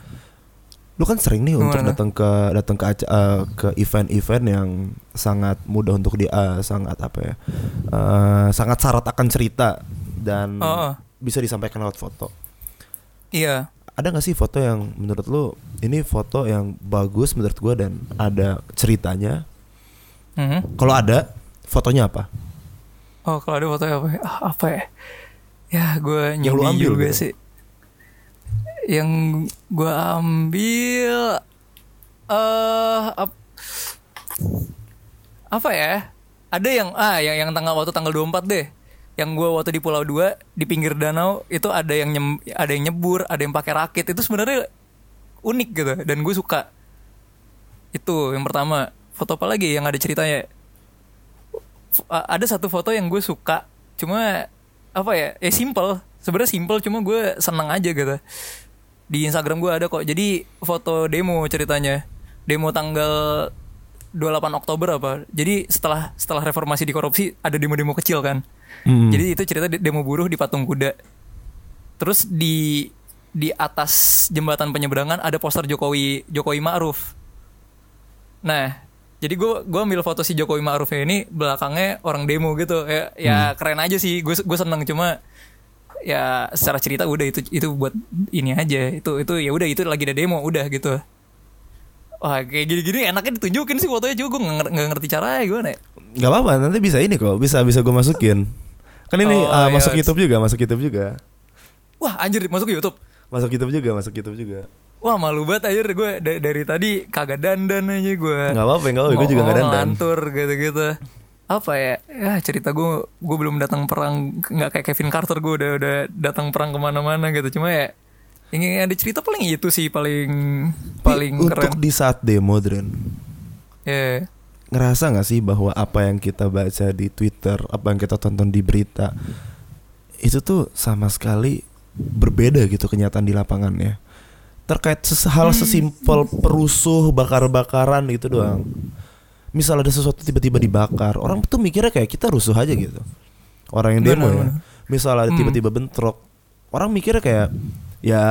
S2: Lu kan sering nih untuk
S3: Gimana?
S2: datang ke datang ke eh, ke event-event yang sangat mudah untuk di eh, sangat apa ya? eh, sangat syarat akan cerita dan
S3: Oh, oh.
S2: bisa disampaikan lewat foto.
S3: iya
S2: Ada gak sih foto yang menurut lu ini foto yang bagus menurut gua dan ada ceritanya?
S3: Mhm.
S2: Kalau ada, fotonya apa?
S3: oh kalau ada foto apa ya Ah, apa ya ya gue
S2: Yang lu ambil
S3: juga
S2: gitu?
S3: sih yang gue ambil eh ap- apa ya ada yang ah yang yang tanggal waktu tanggal 24 deh yang gue waktu di Pulau 2 di pinggir danau itu ada yang nyem, ada yang nyebur ada yang pakai rakit. Itu sebenarnya unik gitu dan gue suka. Itu yang pertama. Foto apa lagi yang ada ceritanya? Ada satu foto yang gue suka cuma apa ya ya simple. Sebenarnya simple cuma gue seneng aja gitu. Di Instagram gue ada kok. Jadi foto demo ceritanya. Demo tanggal 28 Oktober apa. Jadi setelah setelah reformasi di korupsi ada demo-demo kecil kan
S2: Hmm.
S3: jadi itu cerita de- demo buruh di patung kuda. Terus di di atas jembatan penyeberangan ada poster Jokowi Jokowi Ma'ruf. Nah, jadi gue gua ambil foto si Jokowi Ma'rufnya ini belakangnya orang demo gitu. Ya, ya keren aja sih. Gue gue seneng cuma ya secara cerita udah itu itu buat ini aja. Itu itu ya udah itu lagi ada demo udah gitu. Wah kayak gini-gini enaknya ditunjukin sih fotonya. Juga gue nggak nggak ngerti caranya gimana ya
S2: Gak apa-apa, nanti bisa ini kok, bisa bisa gue masukin. Kan ini
S3: Oh,
S2: uh,
S3: iya.
S2: masuk YouTube juga, masuk YouTube juga,
S3: wah anjir masuk YouTube?
S2: Masuk YouTube juga, masuk YouTube juga.
S3: Wah malu banget anjir. Gue dari, dari tadi kagak dandan aja gue
S2: Nggak apa-apa, nggak apa-apa, gue juga nggak dandan.
S3: Ngantur gitu-gitu. Apa ya? Ya cerita gue Gue belum datang perang nggak kayak Kevin Carter Gue udah udah datang perang ke mana-mana gitu. Cuma ya Yang ada cerita paling itu sih Paling Paling
S2: Tapi
S3: keren.
S2: Untuk di saat demo, Dren,
S3: Ya
S2: ngerasa nggak sih bahwa apa yang kita baca di Twitter, apa yang kita tonton di berita, itu tuh sama sekali berbeda gitu kenyataan di lapangannya. Terkait hal sesimpel perusuh, bakar-bakaran gitu doang. Misal ada sesuatu tiba-tiba dibakar, orang tuh mikirnya kayak kita rusuh aja gitu. Orang yang demo ya. Misal ada
S3: Hmm.
S2: tiba-tiba bentrok, orang mikirnya kayak ya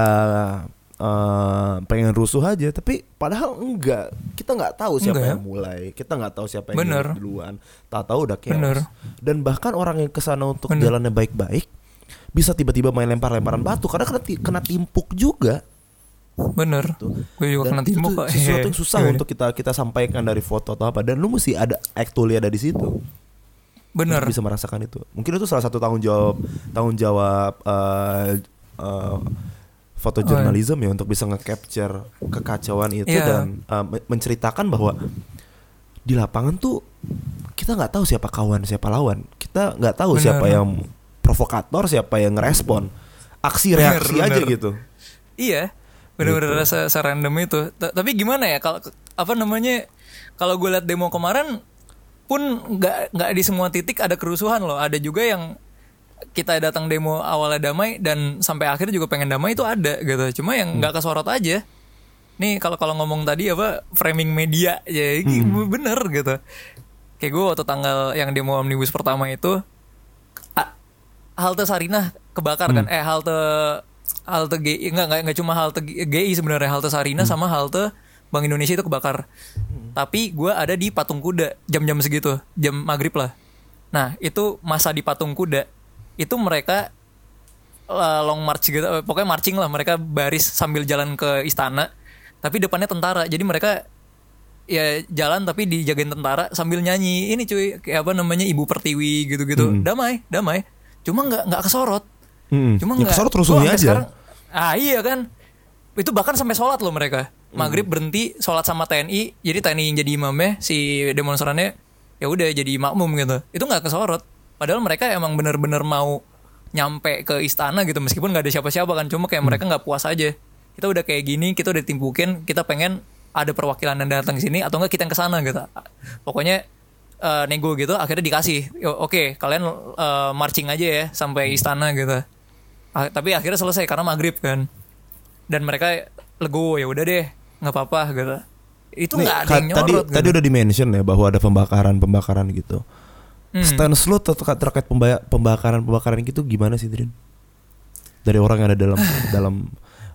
S2: eh, pengen rusuh aja, tapi padahal enggak. Kita nggak tahu siapa
S3: Enggak.
S2: yang mulai, kita nggak tahu siapa yang
S3: Bener.
S2: duluan. Tak tahu udah chaos.
S3: Bener.
S2: Dan bahkan orang yang ke sana untuk
S3: Bener.
S2: jalannya baik-baik bisa tiba-tiba main lempar-lemparan batu karena kena, kena timpuk juga.
S3: Bener Gue juga
S2: Dan
S3: kena
S2: itu tuh
S3: kok
S2: sesuatu yang susah
S3: Gimana?
S2: untuk kita kita sampaikan dari foto atau apa dan lu mesti ada actually ada di situ.
S3: Bener
S2: Untuk bisa merasakan itu. Mungkin itu salah satu tanggung jawab tanggung jawab eh, eh, foto
S3: Oh, iya.
S2: ya untuk bisa nge-capture kekacauan itu
S3: Iya.
S2: dan men- menceritakan bahwa di lapangan tuh kita nggak tahu siapa kawan siapa lawan. Kita nggak tahu
S3: Bener.
S2: siapa yang provokator, siapa yang ngerespon. Aksi
S3: Bener,
S2: reaksi aja
S3: bener.
S2: gitu.
S3: Iya, bener-bener
S2: Gitu.
S3: rasa serandom itu. Ta- Tapi gimana ya kalau apa namanya? Kalau gue liat demo kemarin pun nggak nggak di semua titik ada kerusuhan loh. Ada juga yang kita datang demo awalnya damai dan sampai akhir juga pengen damai itu ada gitu. Cuma yang nggak kesorot aja. Nih kalau kalau ngomong tadi apa framing media ya bener gitu. Kayak gue waktu tanggal yang demo omnibus pertama itu halte Sarinah kebakar kan? Eh halte halte GI enggak enggak, enggak cuma halte GI sebenarnya halte Sarinah sama halte Bank Indonesia itu kebakar. Tapi gue ada di patung kuda jam-jam segitu, jam maghrib lah. Nah itu masa di patung kuda itu mereka eh, long march gitu, eh, pokoknya marching lah mereka baris sambil jalan ke istana. Tapi depannya tentara, jadi mereka ya jalan tapi dijagain tentara sambil nyanyi. Ini cuy kayak apa namanya ibu pertiwi gitu-gitu. Damai damai. Cuma nggak nggak kesorot.
S2: Hmm.
S3: cuma
S2: Yang
S3: nggak
S2: kesorot
S3: gua
S2: rusuhnya aja.
S3: sekarang- ah iya kan. Itu bahkan sampai sholat loh mereka. Maghrib berhenti sholat sama TNI. Jadi TNI yang jadi imamnya si demonstrannya ya udah jadi makmum gitu. Itu nggak kesorot padahal mereka emang bener-bener mau nyampe ke istana gitu meskipun nggak ada siapa-siapa kan. Cuma kayak mereka nggak puas aja. Kita udah kayak gini kita udah timpukin kita pengen ada perwakilan yang datang ke sini atau enggak kita yang ke sana gitu. Pokoknya eh, nego gitu akhirnya dikasih. Oke kalian eh, marching aja ya sampai istana gitu. Ah, tapi akhirnya selesai karena maghrib kan. Dan mereka legowo ya udah deh nggak apa-apa gitu. Itu nggak ada yang
S2: tadi
S3: nyorot
S2: tadi
S3: gitu.
S2: udah di mention ya bahwa ada pembakaran pembakaran gitu.
S3: Hmm.
S2: Stance lu terkait terkait pemba- pembakaran pembakaran gitu gimana sih Drin? Dari orang yang ada dalam *sighs* dalam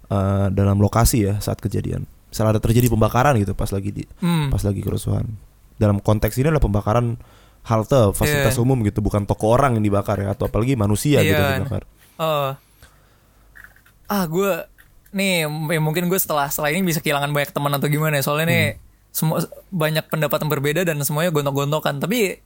S2: eh, dalam lokasi ya saat kejadian. Misalnya ada terjadi pembakaran gitu pas lagi di
S3: Hmm.
S2: pas lagi kerusuhan. Dalam konteks ini adalah pembakaran halte fasilitas
S3: Iya.
S2: umum gitu, bukan toko orang yang dibakar ya atau apalagi manusia gitu
S3: Iya.
S2: yang dibakar.
S3: Oh. ah gue nih ya mungkin gue setelah setelah ini bisa kehilangan banyak teman atau gimana ya soalnya nih semua banyak pendapat yang berbeda dan semuanya gontok-gontokan tapi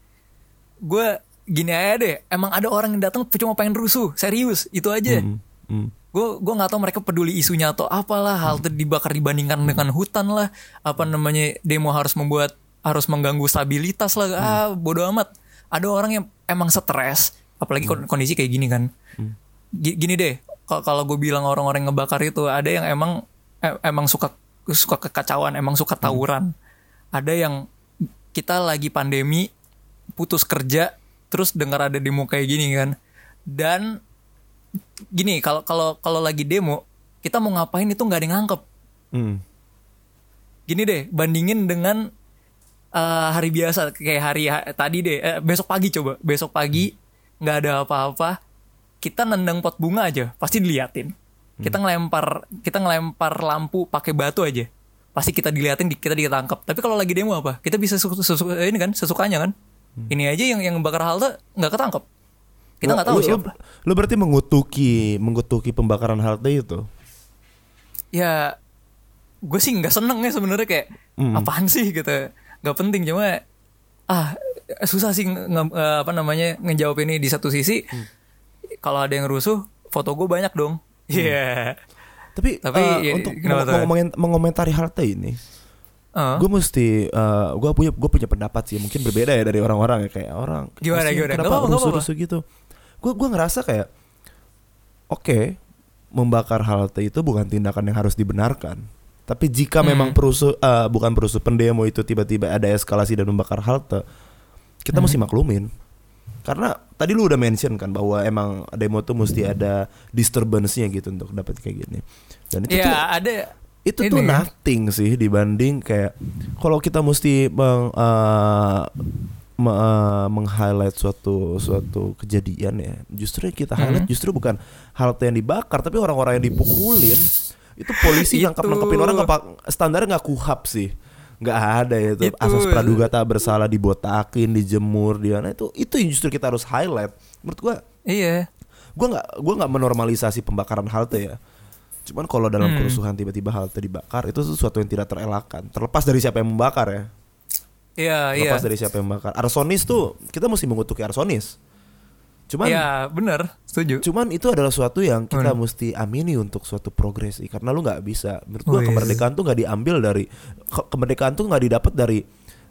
S3: gue gini aja deh emang ada orang yang datang cuma pengen rusuh serius itu aja.
S2: Hmm, hmm.
S3: gue gue nggak tahu mereka peduli isunya atau apalah hal dibakar dibandingkan dengan hutan lah. Apa namanya demo harus membuat harus mengganggu stabilitas lah. Ah bodoh amat. Ada orang yang emang stres apalagi kon- kondisi kayak gini kan. Gi- gini deh kalau gue bilang orang-orang ngebakar itu ada yang emang em- emang suka suka kekacauan emang suka tawuran. Ada yang kita lagi pandemi putus kerja terus dengar ada demo kayak gini kan? Dan gini kalau kalau kalau lagi demo kita mau ngapain itu nggak ada yang nangkep
S2: Hmm.
S3: gini deh bandingin dengan eh, hari biasa kayak hari ha- tadi deh eh, besok pagi coba. Besok pagi nggak ada apa-apa kita nendang pot bunga aja pasti diliatin. Kita ngelempar kita ngelempar lampu pakai batu aja. Pasti kita diliatin di- kita ditangkap. Tapi kalau lagi demo apa? Kita bisa su- su- su- ini kan sesukanya kan ini aja yang yang bakar halte nggak ketangkep. Kita nggak tahu siapa
S2: Lu, berarti mengutuki mengutuki pembakaran halte itu.
S3: ya gue sih nggak seneng ya sebenarnya kayak
S2: Hmm.
S3: apaan sih? gitu. Nggak penting cuma ah susah sih nge- eh, apa namanya ngejawab ini di satu sisi.
S2: Hmm.
S3: kalau ada yang rusuh foto gue banyak dong. Iya.
S2: Tapi,
S3: Tapi,
S2: eh,
S3: ya,
S2: untuk meng- mengomentari halte ini,
S3: Heeh.
S2: gue mesti gue punya gue punya pendapat sih mungkin berbeda ya dari orang-orang ya kayak orang
S3: Gimana,
S2: "Kasian,
S3: gimana?
S2: kenapa rusuh-rusuh gitu gue gue ngerasa kayak oke membakar halte itu bukan tindakan yang harus dibenarkan tapi jika
S3: Hmm.
S2: memang perusuh eh, bukan perusuh pendemo itu tiba-tiba ada eskalasi dan membakar halte kita
S3: Hmm.
S2: mesti maklumin karena tadi lu udah mention kan bahwa emang demo tuh mesti ada disturbance-nya gitu untuk dapat kayak gini dan itu tuh
S3: ya ada
S2: itu
S3: ini.
S2: tuh nothing sih dibanding kayak kalau kita mesti meng eh, me- eh, meng-highlight suatu suatu kejadian ya justru yang kita highlight
S3: Hmm.
S2: justru bukan halte yang dibakar tapi orang-orang yang dipukulin itu polisi nangkap nangkepin orang nggak standarnya nggak kuhap sih nggak ada ya itu
S3: Itu.
S2: asas praduga tak bersalah dibotakin dijemur dia nah itu itu yang justru kita harus highlight menurut gua
S3: iya
S2: gua nggak gua nggak menormalisasi pembakaran halte ya cuman kalau dalam
S3: Hmm.
S2: kerusuhan tiba-tiba halte dibakar itu sesuatu yang tidak terelakkan. Terlepas dari siapa yang membakar ya.
S3: Iya iya.
S2: terlepas dari siapa yang membakar. Arsonis tuh kita mesti mengutuki arsonis. Cuman
S3: iya bener setuju.
S2: cuman itu adalah suatu yang kita
S3: Hmm.
S2: mesti amini untuk suatu progresi karena lu nggak bisa. Menurut gua
S3: Wih.
S2: kemerdekaan tuh nggak diambil dari ke- kemerdekaan tuh nggak didapat dari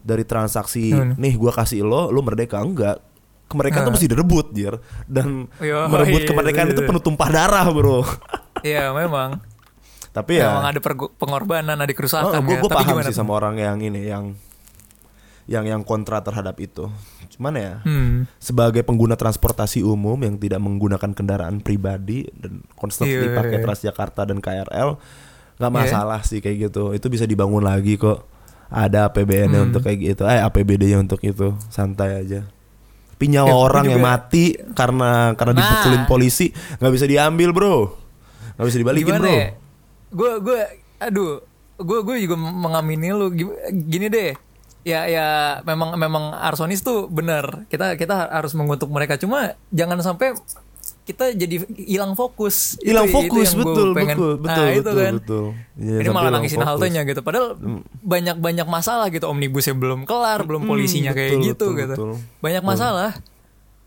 S2: dari transaksi
S3: Hmm.
S2: nih gua kasih lo lu merdeka. Enggak. Kemerdekaan tuh
S3: Nah.
S2: mesti direbut dir dan
S3: Yo,
S2: merebut
S3: iya,
S2: kemerdekaan itu
S3: iya.
S2: penuh tumpah darah bro *laughs*
S3: iya memang
S2: tapi ya
S3: memang ada pengorbanan ada
S2: Oh,
S3: kerusakan
S2: gue
S3: ya.
S2: gue
S3: tapi
S2: paham
S3: gimana
S2: sih sama orang yang ini yang yang yang kontra terhadap itu. Cuman ya
S3: hmm.
S2: sebagai pengguna transportasi umum yang tidak menggunakan kendaraan pribadi dan constantly
S3: Iya.
S2: pakai Transjakarta dan KRL nggak masalah sih kayak gitu. Itu bisa dibangun lagi kok. Ada APBN-nya
S3: Hmm.
S2: untuk kayak gitu. Eh APBD-nya untuk itu. Santai aja. Tapi nyawa
S3: Ya,
S2: orang yang mati karena karena
S3: Nah.
S2: dipukulin polisi nggak bisa diambil, Bro. Nggak bisa dibalikin,
S3: gimana
S2: Bro.
S3: ya? Gue gue aduh, gue gue juga mengamini lu gini deh. Ya ya memang memang arsonis tuh benar. Kita kita harus mengutuk mereka cuma jangan sampai kita jadi hilang fokus. Itu-
S2: hilang
S3: itu
S2: fokus
S3: gua
S2: betul,
S3: pengen.
S2: betul
S3: Nah,
S2: betul
S3: itu
S2: betul
S3: kan.
S2: betul Iya,
S3: Ini malah nangisin haltenya gitu. Padahal banyak banyak masalah gitu. Omnibusnya belum kelar, belum
S2: Hmm,
S3: polisinya kayak
S2: betul,
S3: gitu
S2: betul,
S3: gitu.
S2: betul.
S3: Banyak masalah.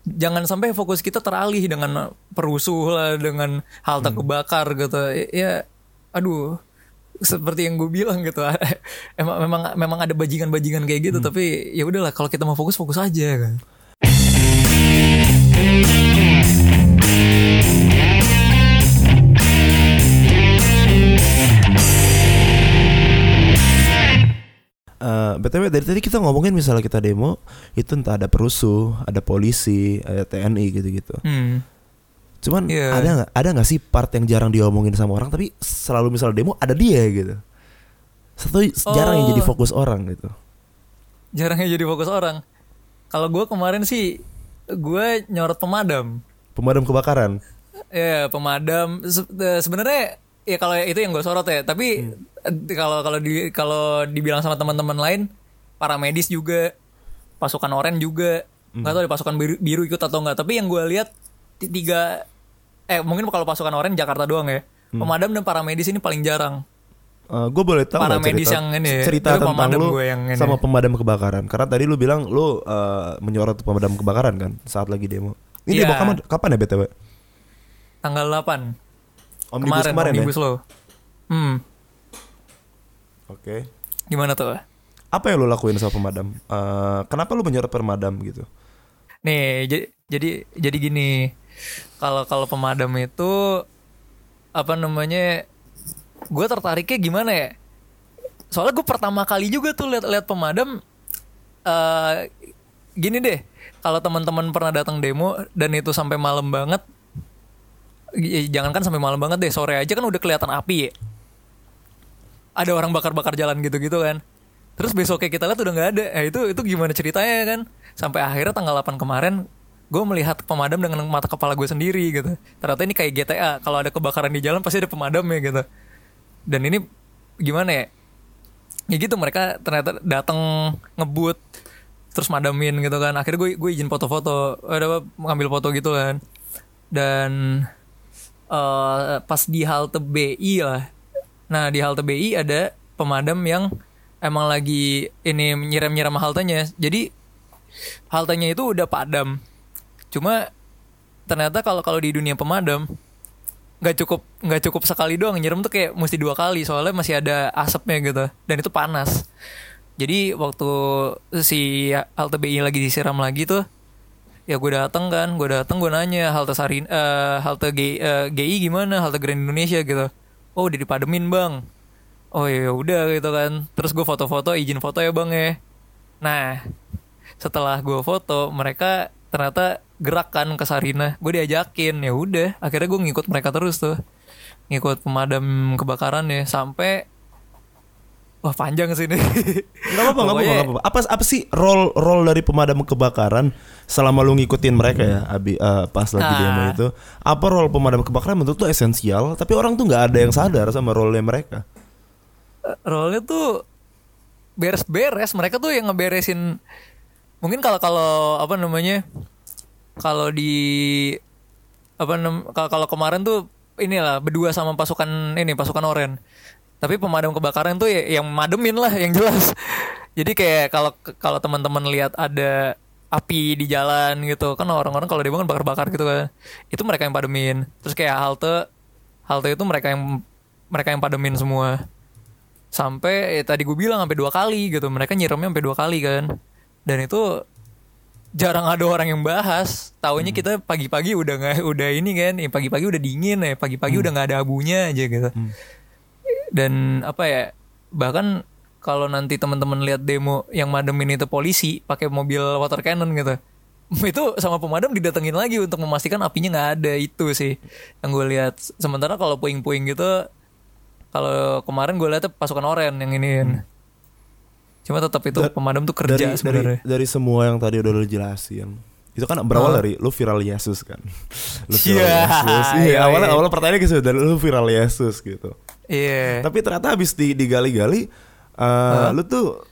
S3: Jangan sampai fokus kita teralih dengan perusuh lah, dengan halte
S2: Hmm.
S3: kebakar gitu. Ya, aduh, seperti yang gue bilang gitu. *laughs* emang memang memang ada bajingan-bajingan kayak
S2: Hmm.
S3: gitu. Tapi ya udahlah, kalau kita mau fokus fokus aja kan.
S2: Eh, btw dari tadi kita ngomongin misalnya kita demo itu entah ada perusuh, ada polisi, ada TNI gitu-gitu.
S3: Hmm.
S2: Cuman
S3: Iya.
S2: ada nggak ada nggak sih part yang jarang diomongin sama orang tapi selalu misalnya demo ada dia gitu. Satu jarang yang
S3: Oh.
S2: jadi fokus orang gitu.
S3: Jarangnya jadi fokus orang. Kalau gue kemarin sih, gue nyorot pemadam.
S2: Pemadam kebakaran.
S3: Ya pemadam Se- eh, sebenarnya ya kalau itu yang gue sorot ya. Tapi eh, kalau kalau di kalau dibilang sama teman-teman lain, para medis juga, pasukan oren juga, nggak tahu deh pasukan biru, biru ikut atau enggak. Tapi yang gue lihat ti- tiga eh mungkin kalau pasukan oren Jakarta doang ya. Pemadam dan para medis ini paling jarang.
S2: gue boleh tahu
S3: Para medis
S2: cerita,
S3: yang ini ya,
S2: cerita tentang
S3: pemadam
S2: lu
S3: gue yang ini.
S2: sama pemadam kebakaran. Karena tadi lu bilang lu eh, menyorot pemadam kebakaran kan saat lagi demo. Ini
S3: Iya.
S2: demo kapan, kapan ya btw?
S3: Tanggal 8
S2: Omnibus
S3: kemarin,
S2: kemarin,
S3: omnibus
S2: ya.
S3: law. Hmm,
S2: Oke.
S3: gimana tuh?
S2: Apa yang lu lakuin sama pemadam? Eh, kenapa lu menyorot pemadam gitu?
S3: Nih, jadi jadi jadi gini. Kalau kalau pemadam itu apa namanya? Gue tertariknya gimana ya? Soalnya gue pertama kali juga tuh lihat-lihat pemadam. eh gini deh, kalau teman-teman pernah datang demo dan itu sampai malam banget, jangankan sampai malam banget deh, sore aja kan udah kelihatan api ya. Ada orang bakar-bakar jalan gitu-gitu kan. Terus besoknya kita lihat udah nggak ada. Eh, itu itu gimana ceritanya kan? Sampai akhirnya tanggal 8 kemarin gue melihat pemadam dengan mata kepala gue sendiri gitu. Ternyata ini kayak GTA. Kalau ada kebakaran di jalan pasti ada pemadam ya gitu. Dan ini gimana ya? Ya gitu mereka ternyata datang ngebut terus madamin gitu kan akhirnya gue gue izin foto-foto ada apa mengambil foto gitu kan dan eh, pas di halte BI lah. Nah di halte BI ada pemadam yang emang lagi ini nyiram-nyiram haltenya. Jadi haltenya itu udah padam. Cuma ternyata kalau kalau di dunia pemadam nggak cukup nggak cukup sekali doang. Nyiram tuh kayak mesti dua kali soalnya masih ada asapnya gitu. Dan itu panas. Jadi waktu si halte BI lagi disiram lagi tuh ya gue dateng kan gue dateng gue nanya halte Sarin eh, halte G, eh, GI gimana? Halte Grand Indonesia gitu. Oh udah dipademin bang. Oh ya udah gitu kan. Terus gue foto-foto izin foto ya bang ya. Nah setelah gue foto mereka ternyata gerak kan ke Sarina. Gue diajakin ya udah. Akhirnya gue ngikut mereka terus tuh. Ngikut pemadam kebakaran ya sampai wah panjang sih ini
S2: Gak apa-apa, gak apa-apa. Apa apa sih role role dari pemadam kebakaran selama lu ngikutin mereka ya, Abi eh, pas lagi
S3: Ah.
S2: demo itu? Apa role pemadam kebakaran menurut lu esensial, tapi orang tuh nggak ada yang sadar sama role mereka.
S3: role tuh beres-beres mereka tuh yang ngeberesin mungkin kalau kalau apa namanya kalau di apa kalau kemarin tuh inilah berdua sama pasukan ini pasukan oren tapi pemadam kebakaran tuh ya, yang mademin lah yang jelas. *laughs* Jadi kayak kalau kalau teman-teman lihat ada api di jalan gitu kan orang-orang kalau dia bangun bakar-bakar gitu kan itu mereka yang pademin. Terus kayak halte halte itu mereka yang mereka yang pademin semua. Sampai ya, tadi gue bilang sampai dua kali gitu mereka nyiramnya sampai dua kali kan. Dan itu jarang ada orang yang bahas. Taunya kita pagi-pagi udah nggak udah ini kan ya pagi-pagi udah dingin ya pagi-pagi udah nggak ada abunya aja gitu dan apa ya bahkan kalau nanti teman-teman lihat demo yang mademin itu polisi pakai mobil water cannon gitu *laughs* itu sama pemadam didatengin lagi untuk memastikan apinya nggak ada itu sih yang gue lihat sementara kalau puing-puing gitu kalau kemarin gue lihat pasukan oren yang ini cuma tetap itu
S2: Da-
S3: pemadam tuh
S2: Dari
S3: kerja
S2: dari
S3: sebenarnya
S2: dari semua yang tadi udah lu jelasin. Itu kan berawal
S3: Ah.
S2: dari lu viral Yesus kan. *laughs* Lu viral Yesus. Iya,
S3: iya,
S2: awalnya
S3: iya.
S2: awalnya pertanyaannya gitu dari lu viral Yesus gitu.
S3: Iya
S2: Tapi ternyata habis di, digali-gali eh, lu tuh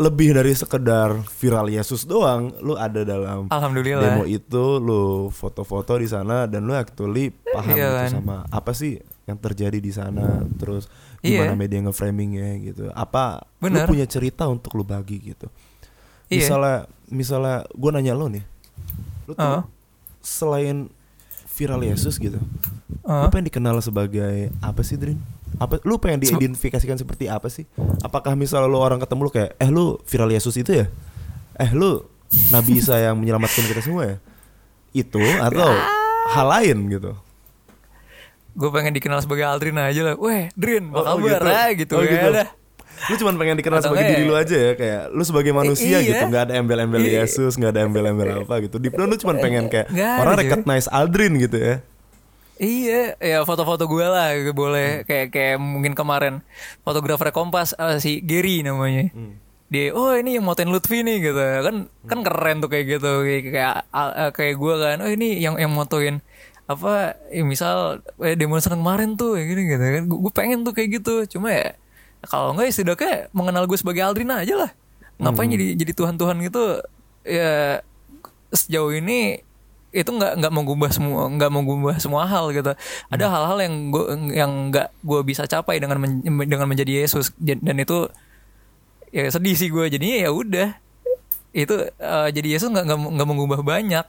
S2: lebih dari sekedar viral Yesus doang, lu ada dalam
S3: alhamdulillah
S2: demo itu, lu foto-foto di sana dan lu actually paham
S3: Iya
S2: gitu
S3: kan.
S2: sama apa sih yang terjadi di sana, terus
S3: Iya.
S2: gimana media nge-framingnya gitu. Apa
S3: Bener.
S2: lu punya cerita untuk lu bagi gitu.
S3: Iya.
S2: Misalnya misalnya gue nanya lu nih. Lu tuh
S3: Heeh.
S2: selain viral Yesus gitu.
S3: Heeh.
S2: Lu pengen dikenal sebagai apa sih, Drin? Apa lu pengen diidentifikasikan seperti apa sih? Apakah misalnya lu orang ketemu lu kayak, "Eh, lu viral Yesus itu ya?" "Eh, lu Nabi *laughs* Isa yang menyelamatkan kita semua ya?" Itu atau hal lain gitu.
S3: gue pengen dikenal sebagai Aldrin aja lah weh Drin apa
S2: Oh, oh,
S3: kabar
S2: gitu.
S3: ah gitu,
S2: Oh,
S3: ya
S2: gitu.
S3: dah.
S2: Lu cuma pengen dikenal
S3: Atau
S2: sebagai
S3: enggak
S2: diri
S3: ya?
S2: lu aja ya kayak lu sebagai manusia
S3: iya.
S2: gitu, nggak ada embel-embel
S3: Iya.
S2: Yesus, nggak ada embel-embel apa gitu. Di lu cuma pengen kayak
S3: Nggak ada,
S2: orang recognize Aldrin gitu ya.
S3: Iya, ya foto-foto gue lah
S2: Hmm.
S3: boleh kayak kayak mungkin kemarin fotografer Kompas eh, si Gary namanya.
S2: Hmm.
S3: Dia, oh ini yang motoin Lutfi nih gitu kan kan keren tuh kayak gitu kayak kayak, eh, kayak gue kan, oh ini yang yang motoin apa ya misal eh, demonstran kemarin tuh yang gini gitu kan gue pengen tuh kayak gitu cuma ya kalau enggak ya setidaknya mengenal gue sebagai Aldrin aja lah ngapain
S2: Hmm.
S3: jadi jadi Tuhan Tuhan gitu ya sejauh ini itu nggak nggak mengubah semua nggak mengubah semua hal gitu. Ada
S2: Hmm.
S3: hal-hal yang gue yang nggak gue bisa capai dengan men- dengan menjadi Yesus. Dan itu ya sedih sih gue jadinya ya udah. Itu eh, jadi Yesus nggak nggak mengubah banyak.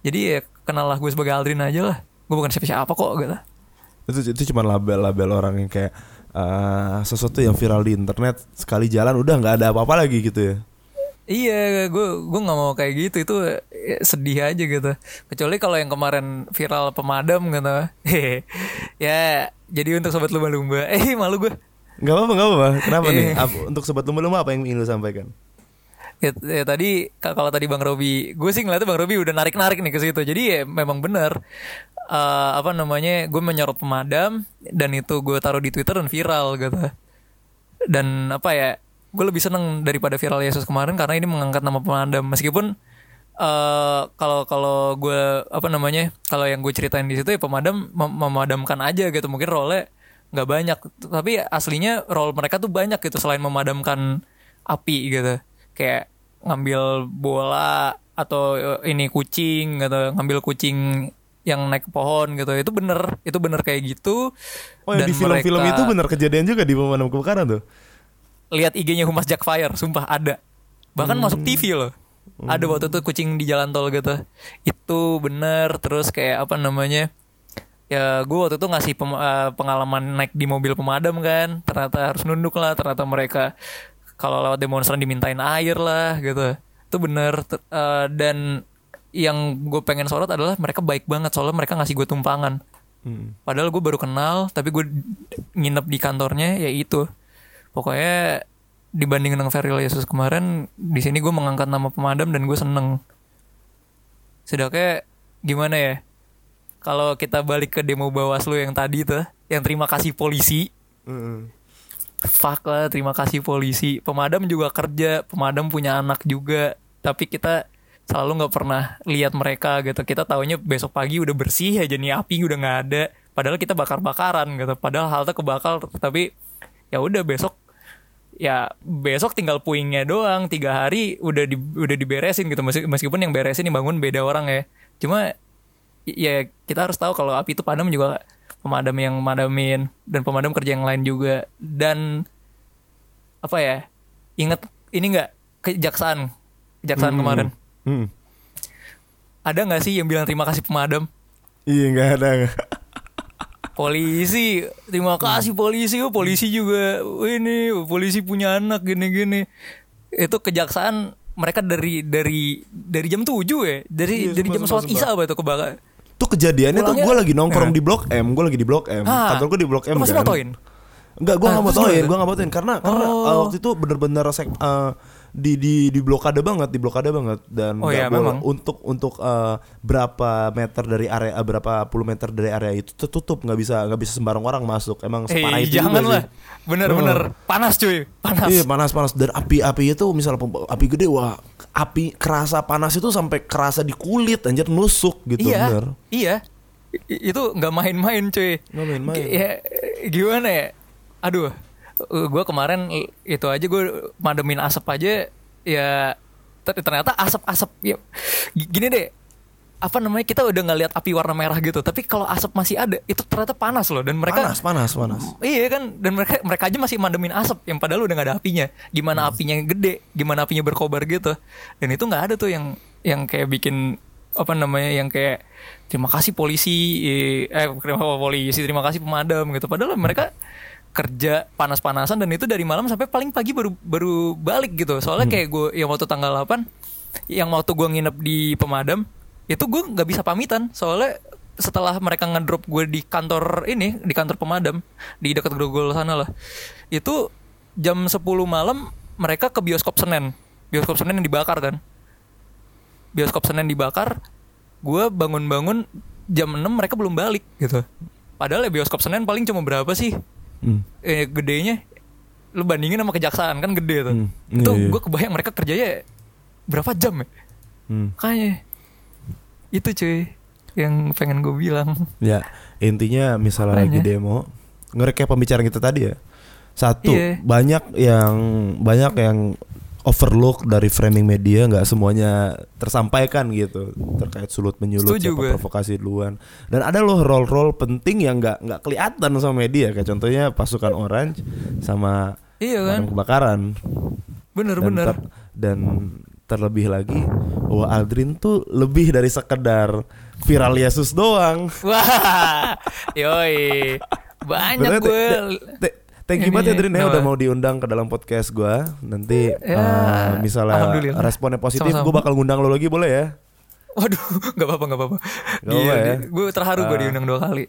S3: Jadi ya kenallah gue sebagai Aldrin aja lah. Gue bukan siapa-siapa kok gitu.
S2: Itu itu cuma label-label orang yang kayak eh, sesuatu yang viral di internet sekali jalan udah nggak ada apa-apa lagi gitu ya.
S3: Iya, gue gue nggak mau kayak gitu itu ya, sedih aja gitu. Kecuali kalau yang kemarin viral pemadam gitu. *laughs* ya, jadi untuk sobat lumba-lumba. *laughs* Eh, malu gue.
S2: Gak apa-apa, gak apa-apa. Kenapa nih?
S3: Iya.
S2: Ap- Untuk sobat lumba-lumba apa yang ingin lu sampaikan?
S3: Ya, ya tadi ka- kalau tadi Bang Robi, gue sih ngeliatnya Bang Robi udah narik-narik nih ke situ. Jadi ya memang benar Eh, apa namanya? Gue menyorot pemadam dan itu gue taruh di Twitter dan viral gitu. Dan apa ya? Gue lebih seneng daripada viral Yesus kemarin karena ini mengangkat nama pemadam. Meskipun eh kalau kalau gue apa namanya? Kalau yang gue ceritain di situ ya pemadam mem- memadamkan aja gitu. Mungkin role nggak banyak, tapi aslinya role mereka tuh banyak gitu selain memadamkan api gitu. Kayak ngambil bola atau eh, ini kucing gitu ngambil kucing yang naik ke pohon gitu itu bener itu bener kayak gitu
S2: Oh yang di film-film itu bener kejadian juga di pemadam kebakaran tuh.
S3: Lihat IG-nya Humas Jack Fire sumpah ada. Bahkan masuk TV loh. Ada waktu itu kucing di jalan tol gitu. Itu bener terus kayak apa namanya ya gue waktu itu ngasih pem- eh, pengalaman naik di mobil pemadam kan. Ternyata harus nunduk lah ternyata mereka kalau lewat demonstran dimintain air lah gitu. Itu bener eh, dan yang gue pengen sorot adalah mereka baik banget soalnya mereka ngasih gue tumpangan.
S2: Hmm.
S3: Padahal gue baru kenal, tapi gue nginep di kantornya ya itu. Pokoknya dibanding dengan Feral Yesus kemarin, di sini gue mengangkat nama pemadam dan gue seneng. Sedangkan gimana ya? Kalau kita balik ke demo Bawaslu yang tadi tuh, yang terima kasih polisi,
S2: Mm-mm.
S3: fuck lah terima kasih polisi. Pemadam juga kerja, pemadam punya anak juga, tapi kita selalu nggak pernah lihat mereka gitu. Kita taunya besok pagi udah bersih aja nih api udah nggak ada. Padahal kita bakar-bakaran gitu. Padahal halte kebakar tapi ya udah besok ya besok tinggal puingnya doang tiga hari udah di, udah diberesin gitu Meski- meskipun yang beresin yang bangun beda orang ya cuma ya kita harus tahu kalau api itu padam juga pemadam yang madamin dan pemadam kerja yang lain juga dan apa ya ingat ini nggak kejaksaan kejaksaan
S2: Hmm.
S3: kemarin
S2: Hmm.
S3: ada nggak sih yang bilang terima kasih pemadam
S2: Iya nggak ada.
S3: Polisi. Terima kasih polisi. Oh polisi juga. Oh, ini polisi punya anak gini-gini. Itu kejaksaan mereka dari dari dari jam 7 ya? Dari
S2: Iya,
S3: dari jam sholat isya apa itu kebakar?
S2: Tuh kejadiannya tuh
S3: Pulangnya-
S2: gue lagi nongkrong
S3: Nah.
S2: di Blok M, gue lagi di Blok M.
S3: Ah.
S2: Kantor gue di Blok M
S3: masih
S2: kan.
S3: motoin
S2: Enggak, gue
S3: Ah,
S2: nggak motoin, gue nggak motoin karena karena
S3: Oh.
S2: uh, waktu itu bener-bener sek- uh, di di di blokade banget, di blokade banget. Dan
S3: Oh iya, memang.
S2: untuk untuk uh, berapa meter dari area berapa puluh meter dari area itu tertutup nggak bisa nggak bisa sembarang orang masuk. Emang separah
S3: eh
S2: itu
S3: jangan lah. bener-bener panas cuy. Panas.
S2: Iya panas panas dan api api itu misalnya api gede wah api kerasa panas itu sampai kerasa di kulit anjir nusuk gitu
S3: iya
S2: bener.
S3: iya. I- itu nggak main-main cuy.
S2: Nggak main-main.
S3: Ya, gimana ya? Aduh gue kemarin itu aja gue mademin asap aja ya ter- ternyata asap-asap ya gini deh apa namanya kita udah nggak lihat api warna merah gitu tapi kalau asap masih ada itu ternyata panas loh dan mereka
S2: panas panas panas.
S3: Iya kan dan mereka mereka aja masih mademin asap yang padahal udah gak ada apinya. Gimana apinya gede, gimana apinya berkobar gitu. Dan itu nggak ada tuh yang yang kayak bikin apa namanya yang kayak terima kasih polisi eh terima kasih polisi terima kasih pemadam gitu padahal mereka kerja panas-panasan dan itu dari malam sampai paling pagi baru baru balik gitu. Soalnya kayak gue yang waktu tanggal 8 yang waktu gue nginep di pemadam itu gue nggak bisa pamitan. Soalnya setelah mereka ngedrop gue di kantor ini di kantor pemadam di dekat Grogol sana lah itu jam 10 malam mereka ke bioskop Senen. Bioskop Senen yang dibakar kan? Bioskop Senen dibakar gue bangun-bangun jam 6 mereka belum balik gitu. Padahal ya bioskop Senen paling cuma berapa sih
S2: Hmm.
S3: eh, gedenya lu bandingin sama kejaksaan kan gede tuh
S2: Hmm,
S3: itu
S2: iya, iya.
S3: gue kebayang mereka kerjanya berapa jam ya
S2: Hmm.
S3: kayaknya itu cuy yang pengen gue bilang
S2: Ya, intinya misalnya lagi
S3: Makanya.
S2: demo, ngerekap pembicaraan kita tadi ya. Satu,
S3: Iya.
S2: banyak yang banyak yang overlook dari framing media nggak semuanya tersampaikan gitu terkait sulut menyulut
S3: Setuju
S2: siapa
S3: gue.
S2: provokasi duluan. Dan ada loh role-role penting yang nggak nggak kelihatan sama media kayak contohnya pasukan orange sama
S3: Iya kan?
S2: kebakaran.
S3: Bener
S2: dan,
S3: bener.
S2: ter- dan terlebih lagi bahwa Aldrin tuh lebih dari sekedar viral Yesus doang.
S3: Wah yoi. *laughs* Banyak
S2: Bener,
S3: gue.
S2: te- te- Thank you banget ya Drin. Ya udah mau diundang ke dalam podcast gua. Nanti
S3: Ya,
S2: eh, misalnya responnya positif, gue bakal ngundang lo lagi boleh ya?
S3: waduh *laughs* nggak apa-apa nggak apa-apa.
S2: Apa-apa ya?
S3: gue terharu gue
S2: Ah.
S3: diundang dua kali.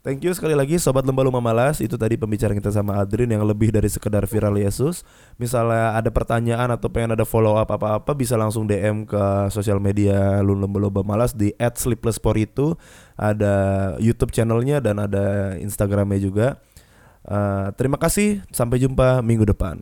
S2: Thank you sekali lagi Sobat Lembah Luma Malas. Itu tadi pembicaraan kita sama Adrin yang lebih dari sekedar viral Yesus. Misalnya ada pertanyaan atau pengen ada follow up apa-apa Bisa langsung DM ke sosial media Lun Lembah Luma Malas di @sleeplesspor itu. Ada YouTube channelnya dan ada Instagramnya juga Eh, Terima kasih Sampai jumpa minggu depan